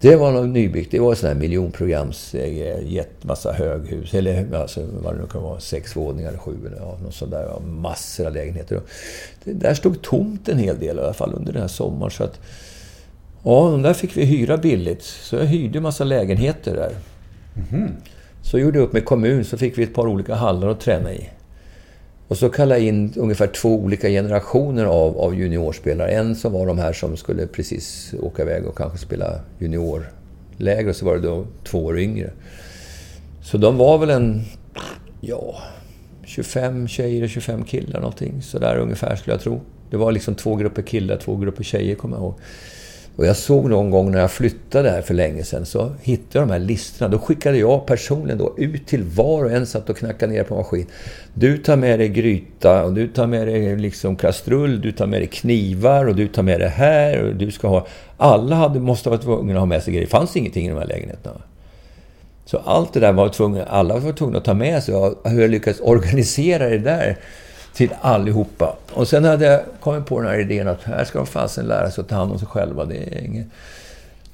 det var något nybyggt. Det var en sån här miljonprograms eh, Jättemassa massa höghus. Eller alltså, vad det nu kan vara. Sex våningar eller sju eller ja, något sånt där. Massor av lägenheter. Det där stod tomt en hel del i alla fall under den här sommaren. Så att, ja, de där fick vi hyra billigt. Så jag hyrde en massa lägenheter där. Mm. Så gjorde jag upp med kommun. Så fick vi ett par olika hallar att träna i. Och så kallade jag in ungefär två olika generationer av, av juniorspelare. En som var de här som skulle precis åka iväg och kanske spela juniorläger och så var det då två år yngre. Så de var väl en, ja, 25 tjejer och 25 killar någonting. Sådär ungefär skulle jag tro. Det var liksom två grupper killar, två grupper tjejer kommer jag ihåg. Och jag såg någon gång när jag flyttade här för länge sedan så hittade jag de här listorna. Då skickade jag personligen då ut till var och en satt och knackade ner på maskin. Du tar med dig gryta och du tar med dig liksom kastrull, du tar med dig knivar och du tar med det här och du ska ha... Alla hade, måste vara tvungna att ha med sig grejer. Det fanns ingenting i de här lägenheterna. Så allt det där var tvungna, alla var tvungna att ta med sig. Hur jag lyckades organisera det där till allihopa. Och sen hade jag kommit på den här idén att här ska de fasen lära sig att ta hand om sig själva. Det är inget.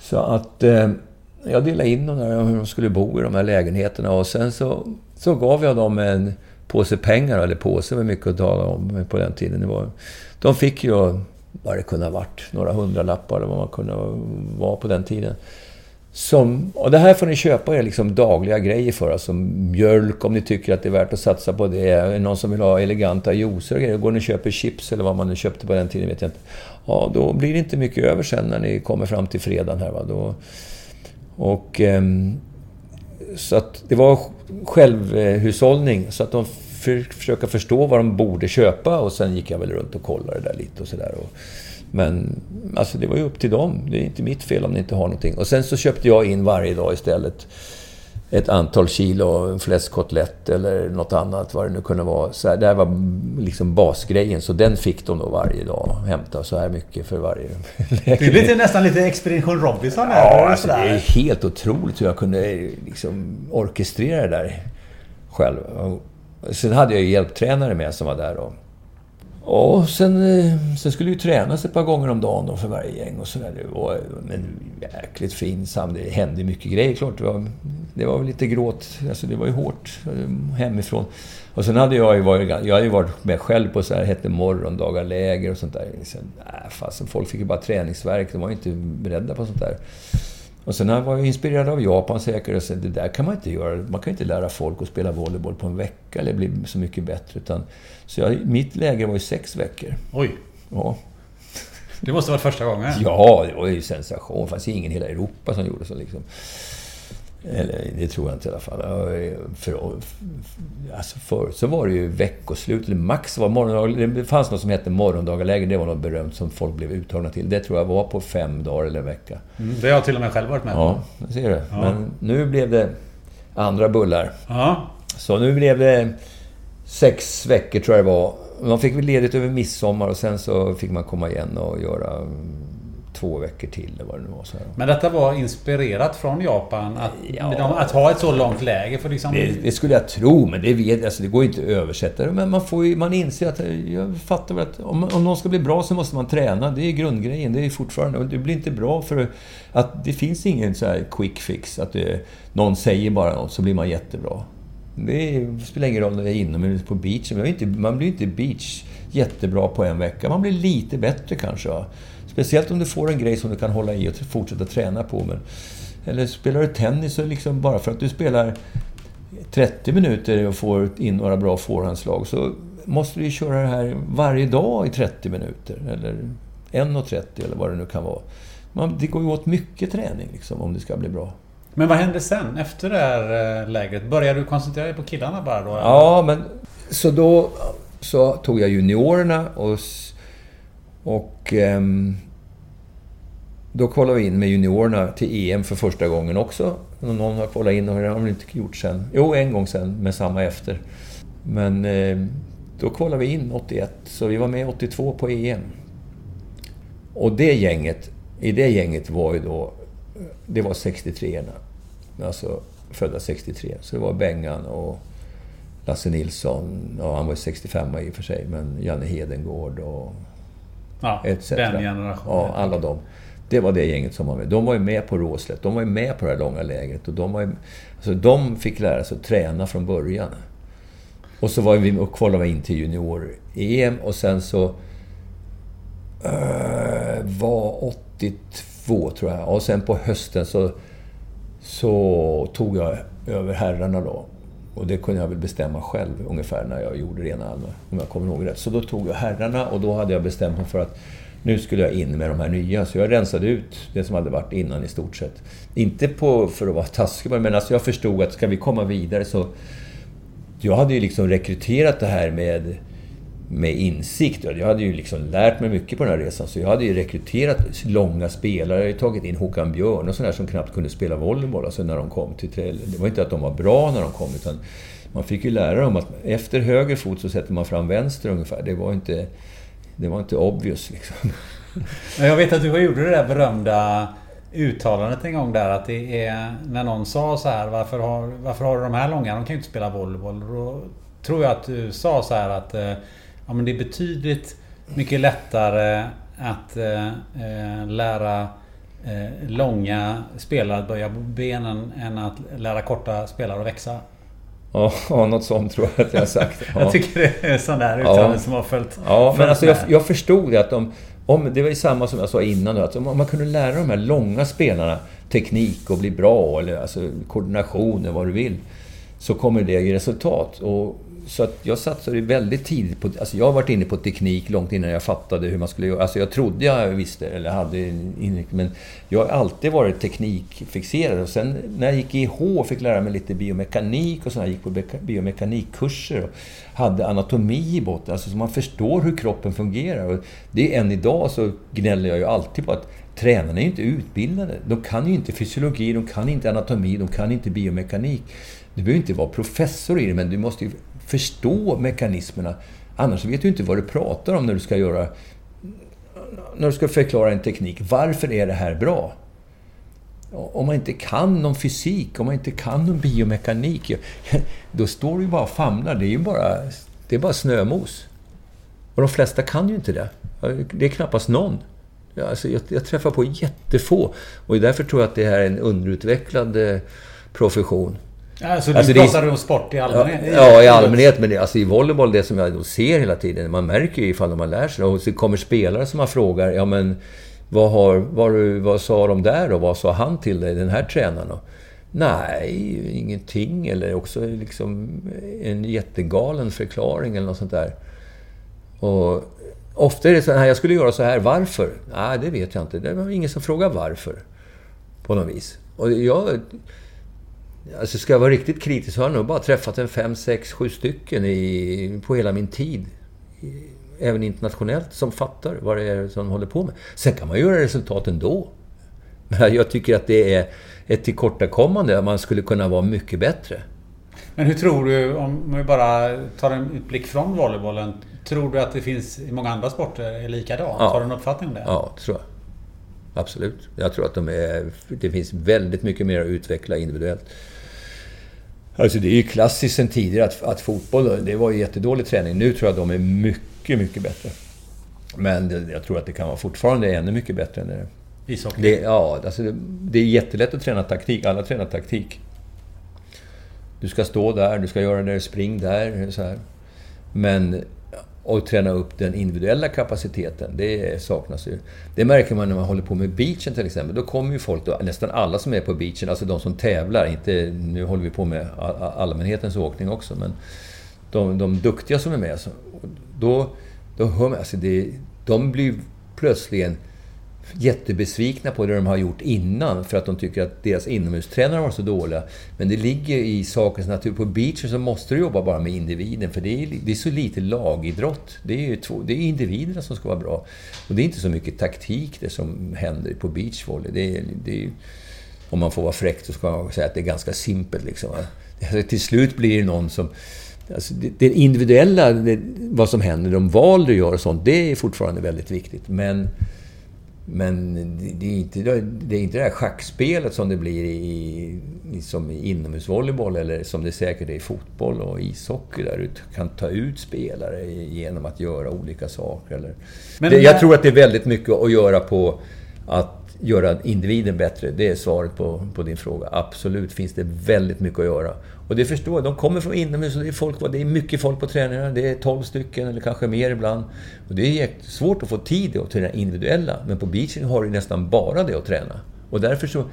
Så att eh, jag delade in dem där, hur de skulle bo i de här lägenheterna. Och sen så, så gav jag dem en påse pengar, eller påse var mycket att tala om på den tiden. Det var, de fick ju, vad det kunde ha varit, några hundralappar eller vad man kunde vara på den tiden. Som, och det här får ni köpa er liksom dagliga grejer för. Alltså mjölk om ni tycker att det är värt att satsa på det. Någon som vill ha eleganta juicer och grejer. Går ni och köper chips eller vad man nu köpte på den tiden vet jag inte. Ja, då blir det inte mycket över sen när ni kommer fram till fredagen här. Va? Då, och... Um, så att det var självhushållning. Så att de för, försöka förstå vad de borde köpa och sen gick jag väl runt och kollade där lite och sådär. Men alltså det var ju upp till dem. Det är inte mitt fel om ni inte har någonting. Och sen så köpte jag in varje dag istället ett antal kilo fläskkotlett eller något annat, vad det nu kunde vara. Så här, det här var liksom basgrejen, så den fick de då varje dag. Hämta så här mycket för varje lägenhet. Det är lite, nästan lite Expedition Robinson här. Ja, alltså, det är helt otroligt hur jag kunde liksom orkestrera det där själv. Sen hade jag ju hjälptränare med som var där. Och Ja, sen, eh, sen skulle ju tränas ett par gånger om dagen då för varje gäng och sådär. Det var en jäkligt fin sam. Det hände mycket grejer klart. Det var, det var lite gråt. Alltså det var ju hårt eh, hemifrån. Och sen hade jag ju varit, jag hade varit med själv på så här, hette morgondagar, läger och sånt där. Sen, äh, fasen, folk fick ju bara träningsverk. De var ju inte beredda på sånt där. Och sen var jag inspirerad av Japan säkert. Och så, det där kan man inte göra. Man kan inte lära folk att spela volleyboll på en vecka eller bli så mycket bättre. Utan, så jag, mitt läger var ju sex veckor. Oj! Ja. Det måste varit första gången? Ja, det var ju sensation. Det fanns ingen i hela Europa som gjorde så. Liksom. Eller det tror jag inte i alla fall. För, alltså förut så var det ju veckoslut, eller max var morgondag, Det fanns något som hette morgondagarläger. Det var något berömt som folk blev uttagna till. Det tror jag var på fem dagar eller en vecka. Mm, det har jag till och med själv varit med på. Ja, det ser du. Ja. Men nu blev det andra bullar. Ja. Så nu blev det sex veckor tror jag det var. Man fick väl ledigt över midsommar och sen så fick man komma igen och göra två veckor till eller vad det nu var. Så här. Men detta var inspirerat från Japan? Att, ja, att ha ett så långt läge? För liksom... det, det skulle jag tro, men det, vet, alltså, det går inte att översätta. Men man, får ju, man inser att... Jag fattar väl att om, om någon ska bli bra så måste man träna. Det är grundgrejen. Det är fortfarande... Det blir inte bra för att det finns ingen så här quick fix. Att det, någon säger bara något så blir man jättebra. Det spelar ingen roll om det är inom eller på beachen. Man, inte, man blir inte beach jättebra på en vecka. Man blir lite bättre kanske. Speciellt om du får en grej som du kan hålla i och fortsätta träna på. Men, eller spelar du tennis så liksom bara för att du spelar 30 minuter och får in några bra forehandslag så måste du ju köra det här varje dag i 30 minuter. Eller 1.30 eller vad det nu kan vara. Man, det går ju åt mycket träning liksom, om det ska bli bra. Men vad hände sen efter det här eh, lägret? Började du koncentrera dig på killarna bara då? Ja, men så då så tog jag juniorerna och och um, då kvalade vi in med juniorerna till EM för första gången också. Någon har kvalat in och det har de inte gjort sen. Jo, en gång sen med samma efter. Men eh, då kvalade vi in 81, så vi var med 82 på EM. Och det gänget, i det gänget var ju då... Det var 63-erna. Alltså födda 63. Så det var Bengan och Lasse Nilsson. Ja, han var 65 i och för sig, men Janne Hedengård och Ja, etc. Den generationen. Ja, alla de. Det var det gänget som var med. De var ju med på Råslätt. De var ju med på det här långa lägret. Och de, var ju, alltså de fick lära sig att träna från början. Och så var vi och kvalade in till junior-EM och sen så... Uh, var 82 tror jag. Och sen på hösten så, så tog jag över herrarna då. Och det kunde jag väl bestämma själv ungefär när jag gjorde Rena Alma, om jag kommer ihåg rätt. Så då tog jag herrarna och då hade jag bestämt mig för att nu skulle jag in med de här nya. Så jag rensade ut det som hade varit innan i stort sett. Inte på, för att vara taskig men alltså jag förstod att ska vi komma vidare så... Jag hade ju liksom rekryterat det här med med insikt. Jag hade ju liksom lärt mig mycket på den här resan. Så jag hade ju rekryterat långa spelare. Jag hade tagit in Håkan Björn och sådana som knappt kunde spela volleyboll alltså när de kom till Trell. Det var inte att de var bra när de kom, utan man fick ju lära dem att efter höger fot så sätter man fram vänster ungefär. Det var inte, det var inte obvious liksom. Jag vet att du gjorde det där berömda uttalandet en gång där att det är när någon sa så här varför har, varför har du de här långa? De kan ju inte spela volleyboll. Då tror jag att du sa så här att eh, ja, men det är betydligt mycket lättare att eh, eh, lära eh, långa spelare att böja benen än att lära korta spelare att växa. Ja, något sånt tror jag att jag har sagt. Ja. jag tycker det är sån där uttalande ja. som har följt Ja, följt men alltså jag, jag, förstod det att de... Om, det var ju samma som jag sa innan att om man kunde lära de här långa spelarna teknik och bli bra, eller alltså koordination eller vad du vill, så kommer det ge resultat. Och så att jag satsade väldigt tidigt på... Alltså jag har varit inne på teknik långt innan jag fattade hur man skulle göra. Alltså jag trodde jag visste, eller hade inriktning, men jag har alltid varit teknikfixerad. Och sen när jag gick i och fick lära mig lite biomekanik och sådär. Jag gick på biomekanikkurser och hade anatomi i botten. Alltså så man förstår hur kroppen fungerar. Och det är än idag så gnäller jag ju alltid på att tränarna är ju inte utbildade. De kan ju inte fysiologi, de kan inte anatomi, de kan inte biomekanik. Du behöver inte vara professor i det, men du måste ju förstå mekanismerna. Annars vet du inte vad du pratar om när du ska göra... När du ska förklara en teknik. Varför är det här bra? Om man inte kan någon fysik, om man inte kan någon biomekanik, då står du ju bara och famlar. Det är ju bara, det är bara snömos. Och de flesta kan ju inte det. Det är knappast någon. Alltså, jag, jag träffar på jättefå. Och därför tror jag att det här är en underutvecklad profession. Alltså du alltså, pratar är, om sport i allmänhet? Ja, i allmänhet. Men det, alltså, i volleyboll, det som jag ser hela tiden, man märker ju ifall man lär sig. Och så kommer spelare som man frågar, ja men vad, har, vad, vad sa de där och vad sa han till dig, den här tränaren? Och, nej, ingenting. Eller också liksom en jättegalen förklaring eller något sånt där. Och ofta är det så här, jag skulle göra så här, varför? Nej, det vet jag inte. Det var ingen som frågade varför. På något vis. Och jag... Alltså ska jag vara riktigt kritisk så har jag nog bara träffat en fem, sex, sju stycken i, på hela min tid. Även internationellt, som fattar vad det är som de håller på med. Sen kan man göra resultat ändå. Men jag tycker att det är ett tillkortakommande. Man skulle kunna vara mycket bättre. Men hur tror du, om vi bara tar en utblick från volleybollen. Tror du att det finns i många andra sporter är likadant? Ja. Har du en uppfattning om det? Ja, det tror jag. Absolut. Jag tror att de är, det finns väldigt mycket mer att utveckla individuellt. Alltså det är ju klassiskt sen tidigare att, att fotboll, det var ju jättedålig träning. Nu tror jag att de är mycket, mycket bättre. Men det, jag tror att det kan vara fortfarande ännu mycket bättre än det Ishockey? Det, ja, alltså det, det, är jättelätt att träna taktik. Alla tränar taktik. Du ska stå där, du ska göra det, spring där, så här. Men och träna upp den individuella kapaciteten, det saknas ju. Det märker man när man håller på med beachen till exempel. Då kommer ju folk, då, nästan alla som är på beachen, alltså de som tävlar, inte, nu håller vi på med allmänhetens åkning också, men de, de duktiga som är med, då, då hör man, alltså det, de blir plötsligen jättebesvikna på det de har gjort innan för att de tycker att deras inomhustränare var så dåliga. Men det ligger i sakens natur. På beachen så måste du jobba bara med individen för det är, det är så lite lagidrott. Det är, två, det är individerna som ska vara bra. Och det är inte så mycket taktik det som händer på beachvolley. Det är, det är, om man får vara fräck så ska man säga att det är ganska simpelt. Liksom. Alltså, till slut blir det någon som Alltså det, det individuella, det, vad som händer, de val du gör och sånt, det är fortfarande väldigt viktigt. Men men det är, inte, det är inte det här schackspelet som det blir i, i, som i inomhusvolleyboll eller som det säkert är i fotboll och ishockey där du kan ta ut spelare genom att göra olika saker. Eller. Men, det, jag tror att det är väldigt mycket att göra på att göra individen bättre. Det är svaret på, på din fråga. Absolut finns det väldigt mycket att göra. Och det förstår jag. De kommer från inomhus och det är, folk, det är mycket folk på träningarna. Det är 12 stycken eller kanske mer ibland. Och det är svårt att få tid att träna individuella. Men på beachen har du nästan bara det att träna. Och därför så...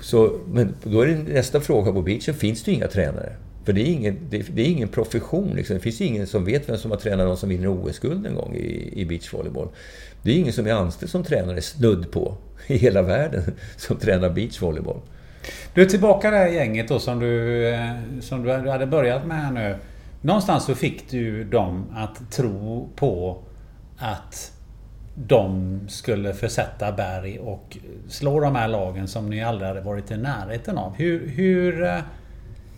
så men då är det nästa fråga. På beachen finns det ju inga tränare. För det är ingen, det, det är ingen profession. Liksom. Det finns ingen som vet vem som har tränat någon som vinner OS-guld en gång i, i beachvolleyboll. Det är ingen som är anställd som tränare snudd på i hela världen som tränar beachvolleyboll. Du är tillbaka det här gänget då som du, eh, som du hade börjat med här nu. Någonstans så fick du dem att tro på att de skulle försätta berg och slå de här lagen som ni aldrig hade varit i närheten av. Hur, hur, eh,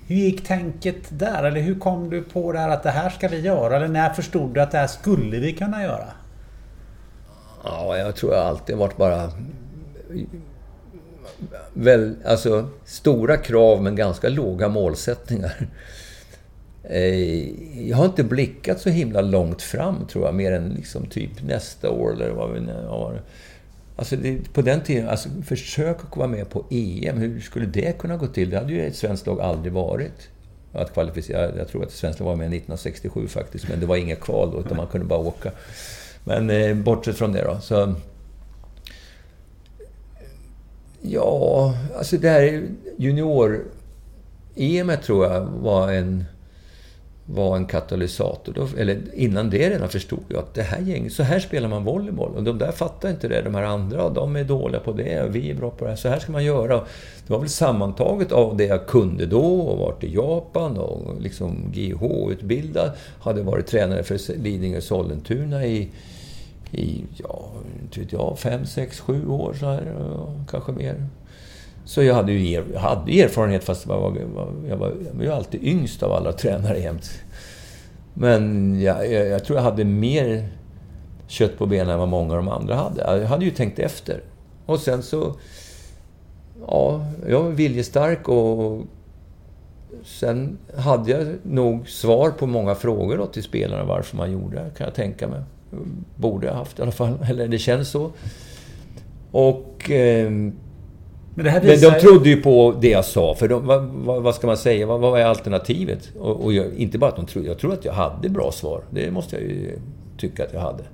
hur gick tänket där? Eller hur kom du på det här att det här ska vi göra? Eller när förstod du att det här skulle vi kunna göra? Ja, jag tror jag alltid varit bara väl, alltså, stora krav men ganska låga målsättningar. Eh, jag har inte blickat så himla långt fram, tror jag, mer än liksom typ nästa år eller vad vi nu har. Alltså det, på den tiden, alltså försök att komma med på EM, hur skulle det kunna gå till? Det hade ju ett svenskt lag aldrig varit. Att kvalificera, jag tror att svenskt lag var med 1967 faktiskt, men det var inga kval då, utan man kunde bara åka. Men eh, bortsett från det då, så... Ja, alltså det här junior-EM tror jag var en, var en katalysator. Då, eller innan det redan förstod jag att det här gänget, så här spelar man volleyboll. Och de där fattar inte det. De här andra, de är dåliga på det och vi är bra på det här. Så här ska man göra. Det var väl sammantaget av det jag kunde då och varit i Japan och liksom GH-utbildad. Hade varit tränare för Lidingö och Sollentuna i i, ja, inte vet jag, fem, sex, sju år så här, kanske mer. Så jag hade ju er, hade erfarenhet fast jag var, jag var, jag var ju alltid yngst av alla tränare jämt. Men jag, jag, jag, tror jag hade mer kött på benen än vad många av de andra hade. Jag hade ju tänkt efter. Och sen så... Ja, jag var viljestark och sen hade jag nog svar på många frågor då till spelarna varför man gjorde det, kan jag tänka mig. Borde jag haft i alla fall, eller det känns så. Och... Eh, men, men, de trodde ju på det jag sa, för de, vad, vad, vad, ska man säga? Vad, vad är alternativet? Och, och jag, inte bara att de trodde, jag tror att jag hade bra svar. Det måste jag ju tycka att jag hade.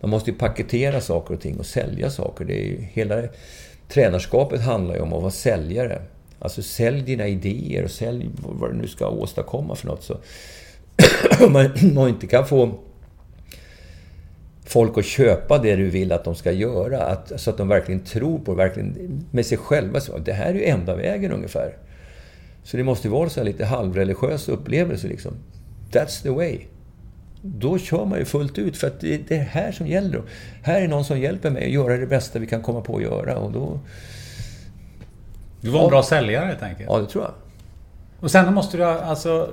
Man måste ju paketera saker och ting och sälja saker. Det är ju, hela tränarskapet handlar ju om att vara säljare. Alltså sälj dina idéer och sälj vad du nu ska åstadkomma för något. Så om man inte kan få folk att köpa det du vill att de ska göra. Att, så att de verkligen tror på det, verkligen med sig själva. Så, det här är ju enda vägen ungefär. Så det måste vara så lite halvreligiös upplevelse liksom. That's the way. Då kör man ju fullt ut för att det är det här som gäller. Här är någon som hjälper mig att göra det bästa vi kan komma på att göra och då... Du var en ja, bra säljare helt enkelt? Ja, det tror jag. Och sen måste du alltså...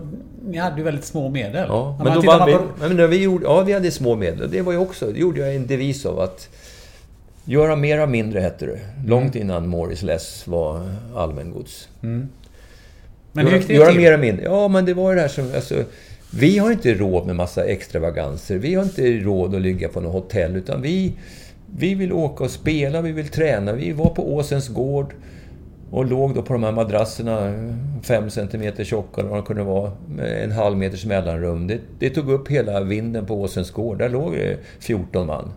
Ni hade ju väldigt små medel. Ja, men då var vi, på... men vi gjorde, ja, vi hade små medel. Det var ju också... Det gjorde jag en devis av att... Göra mer av mindre, hette det. Långt mm. innan Morris Less var allmängods. Mm. Men hur gick det Göra till? mer av mindre. Ja, men det var ju det här som... Alltså, vi har inte råd med massa extravaganser. Vi har inte råd att ligga på något hotell, utan vi, vi vill åka och spela, vi vill träna. Vi var på Åsens gård och låg då på de här madrasserna, fem centimeter tjocka eller vad det kunde vara, med en halv meters mellanrum. Det, det tog upp hela vinden på Åsens gård. Där låg det 14 man.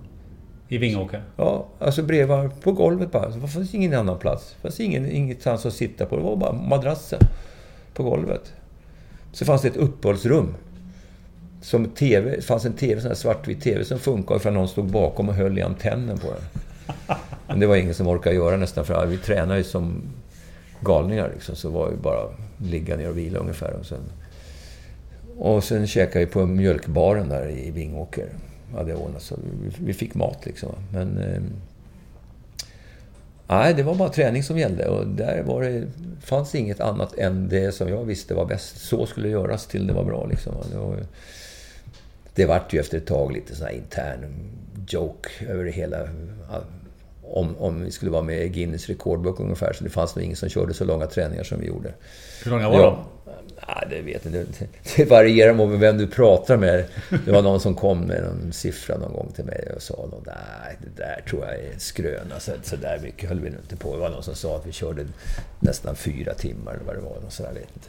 I Vingåker? Ja, alltså bredvid på golvet bara. Det fanns ingen annan plats. Det fanns ingen, ingenstans att sitta på. Det var bara madrassen på golvet. Så fanns det ett uppehållsrum. Som TV, det fanns en TV, sån här svartvit TV som funkade ifall någon stod bakom och höll i antennen på den. Men det var ingen som orkade göra nästan, för vi tränade ju som galningar. Liksom, så var vi bara ligga ner och vila ungefär. Och sen, och sen käkade vi på mjölkbaren där i Vingåker. Hade ordnat så vi, vi fick mat liksom. Men... Eh, nej, det var bara träning som gällde. Och där var det, fanns inget annat än det som jag visste var bäst. Så skulle det göras till det var bra liksom. Det, var, det vart ju efter ett tag lite sån här intern joke över det hela om, om vi skulle vara med i Guinness rekordbok ungefär. Så det fanns nog ingen som körde så långa träningar som vi gjorde. Hur långa var de? Nej, det vet jag inte. Det varierar med vem du pratar med. Det var någon som kom med någon siffra någon gång till mig och sa att nej, det där tror jag är en skröna. Så, så där mycket höll vi nog inte på. Det var någon som sa att vi körde nästan fyra timmar eller vad det var. Och så där, vet inte.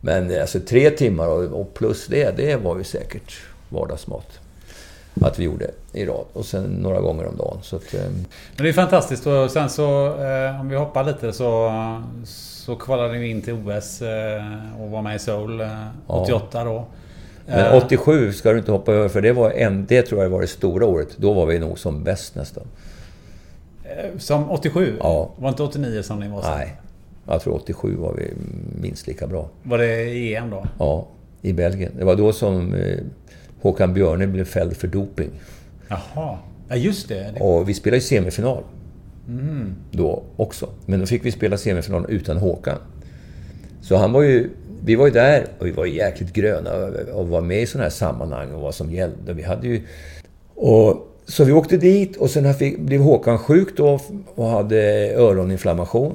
Men alltså tre timmar och plus det, det var ju säkert vardagsmat att vi gjorde i rad. Och sen några gånger om dagen. Så att, eh. Men det är fantastiskt. Och sen så, eh, om vi hoppar lite så, så kvalade vi in till OS eh, och var med i Seoul 88 ja. då. Men 87 ska du inte hoppa över, för det, var en, det tror jag var det stora året. Då var vi nog som bäst nästan. Som 87? Ja. Var inte 89 som ni var? Nej. Jag tror 87 var vi minst lika bra. Var det EM då? Ja, i Belgien. Det var då som Håkan Björne blev fälld för doping. Jaha. Ja, just det. Och vi spelade ju semifinal. Mm. Då också. Men då fick vi spela semifinal utan Håkan. Så han var ju... Vi var ju där och vi var jäkligt gröna och var med i sådana här sammanhang och vad som gällde. Vi hade ju... Och, så vi åkte dit och sen fick, blev Håkan sjuk då och hade öroninflammation.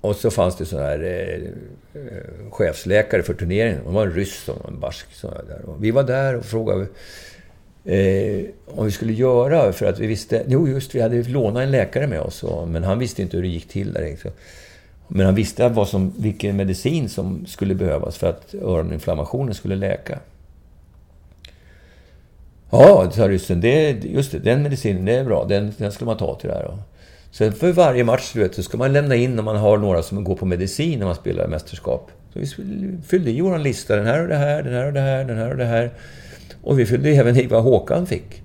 Och så fanns det sån här eh, chefsläkare för turneringen. Det var en ryss och en barsk. Där. Och vi var där och frågade eh, om vi skulle göra, för att vi visste... Jo, just vi hade lånat en läkare med oss, och, men han visste inte hur det gick till där. Men han visste vad som, vilken medicin som skulle behövas för att öroninflammationen skulle läka. Ja, sa ryssen, det, just det, den medicinen, det är bra. Den, den skulle man ta till det här. Sen för varje match du vet, så ska man lämna in om man har några som går på medicin när man spelar mästerskap. Så vi fyllde i vår lista. Den här och det här, den här och det här, den här och det här. Och vi fyllde även i vad Håkan fick.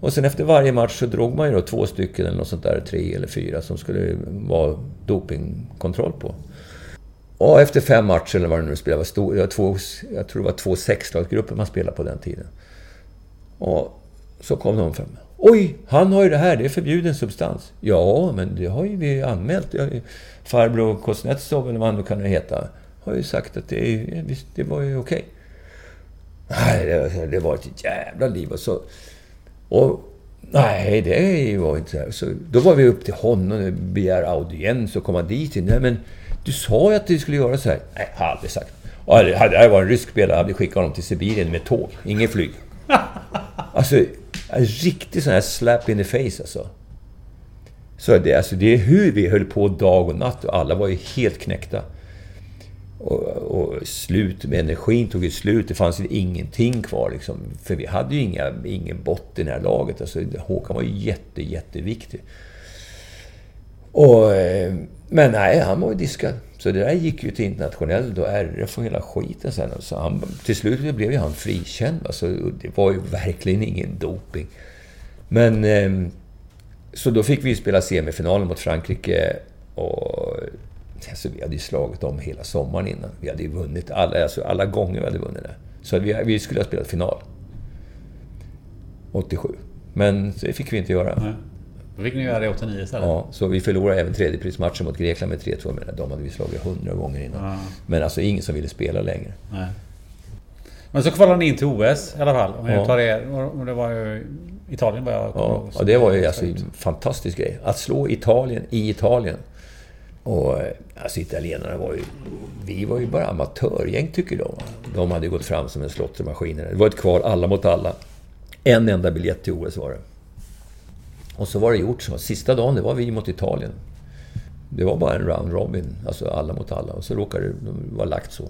Och sen efter varje match så drog man ju då två stycken eller något sånt där, tre eller fyra, som skulle vara dopingkontroll på. Och efter fem matcher eller vad det nu spelade, var det var två, jag tror det var två sexlagsgrupper man spelade på den tiden. Och så kom de fram. Oj, han har ju det här, det är förbjuden substans. Ja, men det har ju vi anmält. Farbror Kuznetsov, eller vad han nu kan heta, har ju sagt att det, är, det var ju okej. Nej, det, det var ett jävla liv. Och så, och, nej, det var inte så. så. Då var vi upp till honom och begär audiens och komma dit. Nej, men Du sa ju att du skulle göra så här. Nej, jag har aldrig sagt. Och hade, hade jag varit en rysk spelare hade jag skickat honom till Sibirien med tåg. Inget flyg. Alltså, en riktig sån här slap in the face alltså. Så det, alltså, det är hur vi höll på dag och natt och alla var ju helt knäckta. Och, och slut med energin tog ju slut. Det fanns ju ingenting kvar liksom. För vi hade ju inga, ingen botten i det här laget. Alltså, Håkan var ju jätte, jätteviktig. Och, eh, men nej, han var ju diskad. Så det där gick ju till internationell då, RF och hela skiten sen. Så han, till slut blev ju han frikänd. Alltså, det var ju verkligen ingen doping. Men... Ehm, så då fick vi spela semifinalen mot Frankrike. Och alltså, vi hade ju slagit dem hela sommaren innan. Vi hade ju vunnit alla, alltså, alla gånger vi hade vunnit det. Så vi, vi skulle ha spelat final. 87. Men det fick vi inte göra. Nej. Då fick ni göra det 89 istället? Ja, så vi förlorade även tredjeprismatchen mot Grekland med 3-2. Men de hade vi slagit hundra gånger innan. Ja. Men alltså ingen som ville spela längre. Nej. Men så kvalade ni in till OS i alla fall. Om jag tar er, och det var ju Italien vad jag ja, och det var ju alltså en fantastisk grej. Att slå Italien i Italien. Och alltså italienarna var ju... Vi var ju bara amatörgäng tycker de. De hade gått fram som en slottermaskin. Det var ett kval alla mot alla. En enda biljett till OS var det. Och så var det gjort så. Sista dagen, det var vi mot Italien. Det var bara en round robin, alltså alla mot alla. Och så råkade det vara lagt så.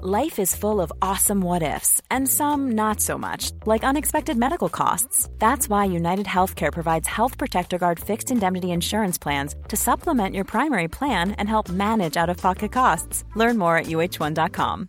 Life is full of awesome what ifs and some not so much, like unexpected medical costs. That's why United Healthcare provides Health Protector Guard fixed indemnity insurance plans to supplement your primary plan and help manage out of pocket costs. Learn more at uh1.com.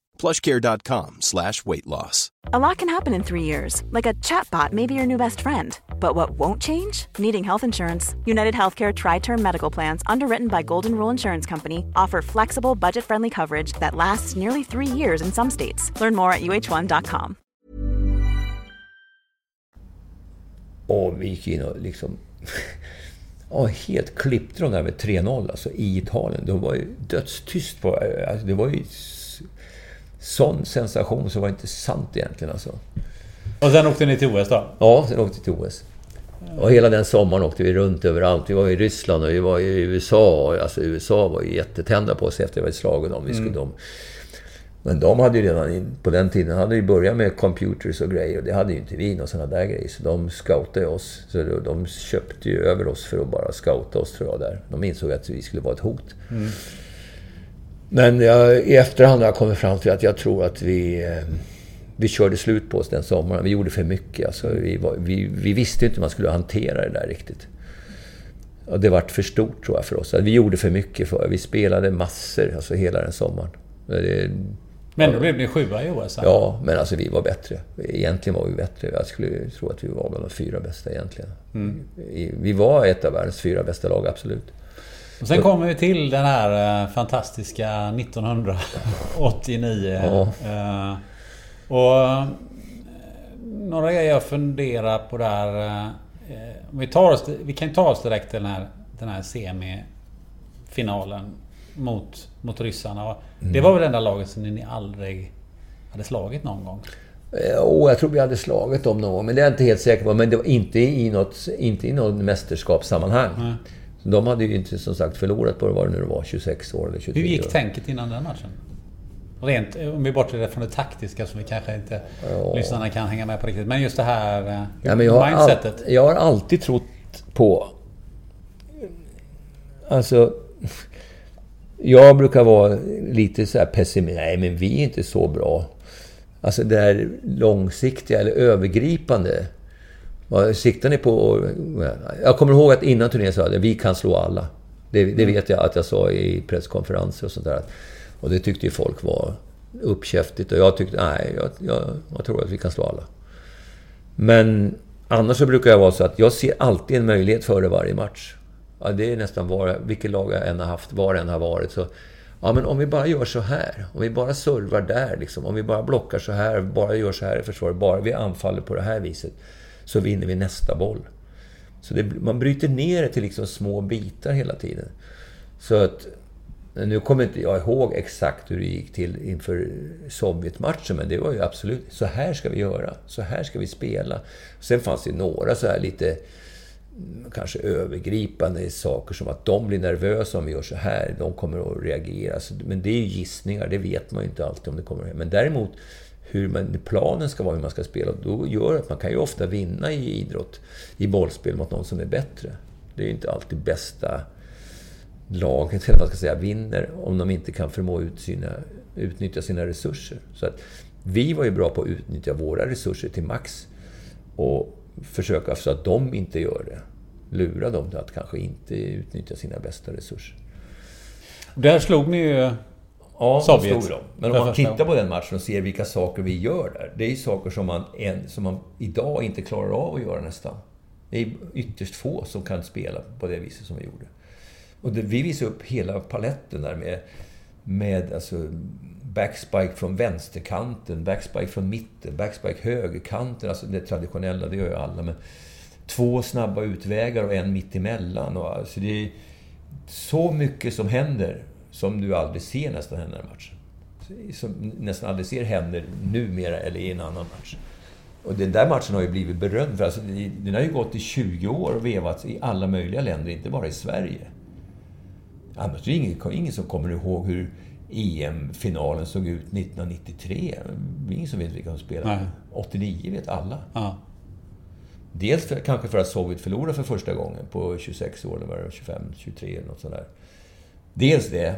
plushcare.com slash weight loss. A lot can happen in three years, like a chatbot may be your new best friend. But what won't change? Needing health insurance. United Healthcare Tri Term Medical Plans, underwritten by Golden Rule Insurance Company, offer flexible, budget friendly coverage that lasts nearly three years in some states. Learn more at uh1.com. Och vi gick in och liksom... ja, helt klippte de där med 3-0 alltså, i Italien. De var ju dödstyst på... Alltså, det var ju sån sensation så var det inte sant egentligen alltså. Och sen åkte ni till OS då? Ja, sen åkte vi till OS. Och hela den sommaren åkte vi runt överallt. Vi var i Ryssland och vi var i USA. Alltså USA var ju jättetända på oss efter att vi slagit dem. Vi skulle mm. dem. Men de hade ju redan, på den tiden, hade ju börjat med computers och grejer. Och det hade ju inte vi, och sådana där grejer. Så de scoutade oss. Så de köpte ju över oss för att bara scouta oss, tror jag, där. De insåg att vi skulle vara ett hot. Mm. Men jag, i efterhand har jag kommit fram till att jag tror att vi, eh, vi körde slut på oss den sommaren. Vi gjorde för mycket. Alltså, vi, var, vi, vi visste inte hur man skulle hantera det där riktigt. Och det vart för stort tror jag för oss. Vi gjorde för mycket. För, vi spelade massor alltså hela den sommaren. Det, men då blev ni sjua i OS? Ja, men alltså vi var bättre. Egentligen var vi bättre. Jag skulle tro att vi var bland de fyra bästa egentligen. Mm. Vi var ett av världens fyra bästa lag, absolut. Och sen kommer vi till den här eh, fantastiska 1989. Ja. Uh, och eh, några grejer jag funderar på där. Vi, tar oss, vi kan ta oss direkt till den här, den här semifinalen mot, mot ryssarna. Mm. Det var väl det enda laget som ni aldrig hade slagit någon gång? Oh, jag tror vi hade slagit dem någon gång, men det är jag inte helt säker på. Men det var inte i något, inte i något mästerskapssammanhang. Mm. De hade ju inte som sagt förlorat på vad det nu var, 26 år eller 23 Hur gick år. tänket innan den matchen? Rent, om vi bortser från det taktiska som vi kanske inte ja. lyssnarna kan hänga med på riktigt. Men just det här eh, ja, men jag mindsetet. All, jag har alltid trott på... Alltså... Jag brukar vara lite så här pessimist. Nej, men vi är inte så bra. Alltså det här långsiktiga eller övergripande. Vad siktar ni på? Jag kommer ihåg att innan turneringen sa jag att vi kan slå alla. Det, det, vet jag att jag sa i presskonferenser och sånt där. Och det tyckte ju folk var uppkäftigt. Och jag tyckte, nej, jag, jag, jag tror att vi kan slå alla. Men annars så brukar jag vara så att jag ser alltid en möjlighet före varje match. Ja, det är nästan var, vilket lag jag än har haft, var än har varit. Så, ja, men om vi bara gör så här. Om vi bara servar där, liksom, om vi bara blockar så här, bara gör så här i försvaret, bara vi anfaller på det här viset, så vinner vi nästa boll. Så det, man bryter ner det till liksom små bitar hela tiden. Så att... Nu kommer inte jag ihåg exakt hur det gick till inför Sovjetmatchen, men det var ju absolut så här ska vi göra. Så här ska vi spela. Sen fanns det några så här lite kanske övergripande saker som att de blir nervösa om vi gör så här. De kommer att reagera. Men det är ju gissningar, det vet man ju inte alltid om det kommer att Men däremot hur man, planen ska vara, hur man ska spela, då gör att man kan ju ofta vinna i idrott, i bollspel mot någon som är bättre. Det är ju inte alltid bästa laget, eller vad ska säga, vinner om de inte kan förmå ut sina, utnyttja sina resurser. Så att vi var ju bra på att utnyttja våra resurser till max och försöka så att de inte gör det. Lura dem till att kanske inte utnyttja sina bästa resurser. Där slog ni ju Ja, Sovjet. De. Men om man tittar på den matchen och ser vilka saker vi gör där. Det är saker som man, en, som man idag inte klarar av att göra nästan. Det är ytterst få som kan spela på det viset som vi gjorde. Och det, vi visade upp hela paletten där med, med alltså, backspike från vänsterkanten, backspike från mitten, backspike högerkanten. Alltså det traditionella, det gör ju alla. Men två snabba utvägar och en mittemellan. Och, alltså det är så mycket som händer som du aldrig ser nästan hända i matchen. Som nästan aldrig ser händer numera eller i en annan match. Och den där matchen har ju blivit berömd. För alltså, den har ju gått i 20 år och vevats i alla möjliga länder, inte bara i Sverige. Annars är det ingen, ingen som kommer ihåg hur EM-finalen såg ut 1993. Det är ingen som vet vilka som spelade. Nej. 89 vet alla. Ja. Dels för, kanske för att Sovjet förlorade för första gången på 26 år, eller var det 25, 23 eller något sånt där. Dels det,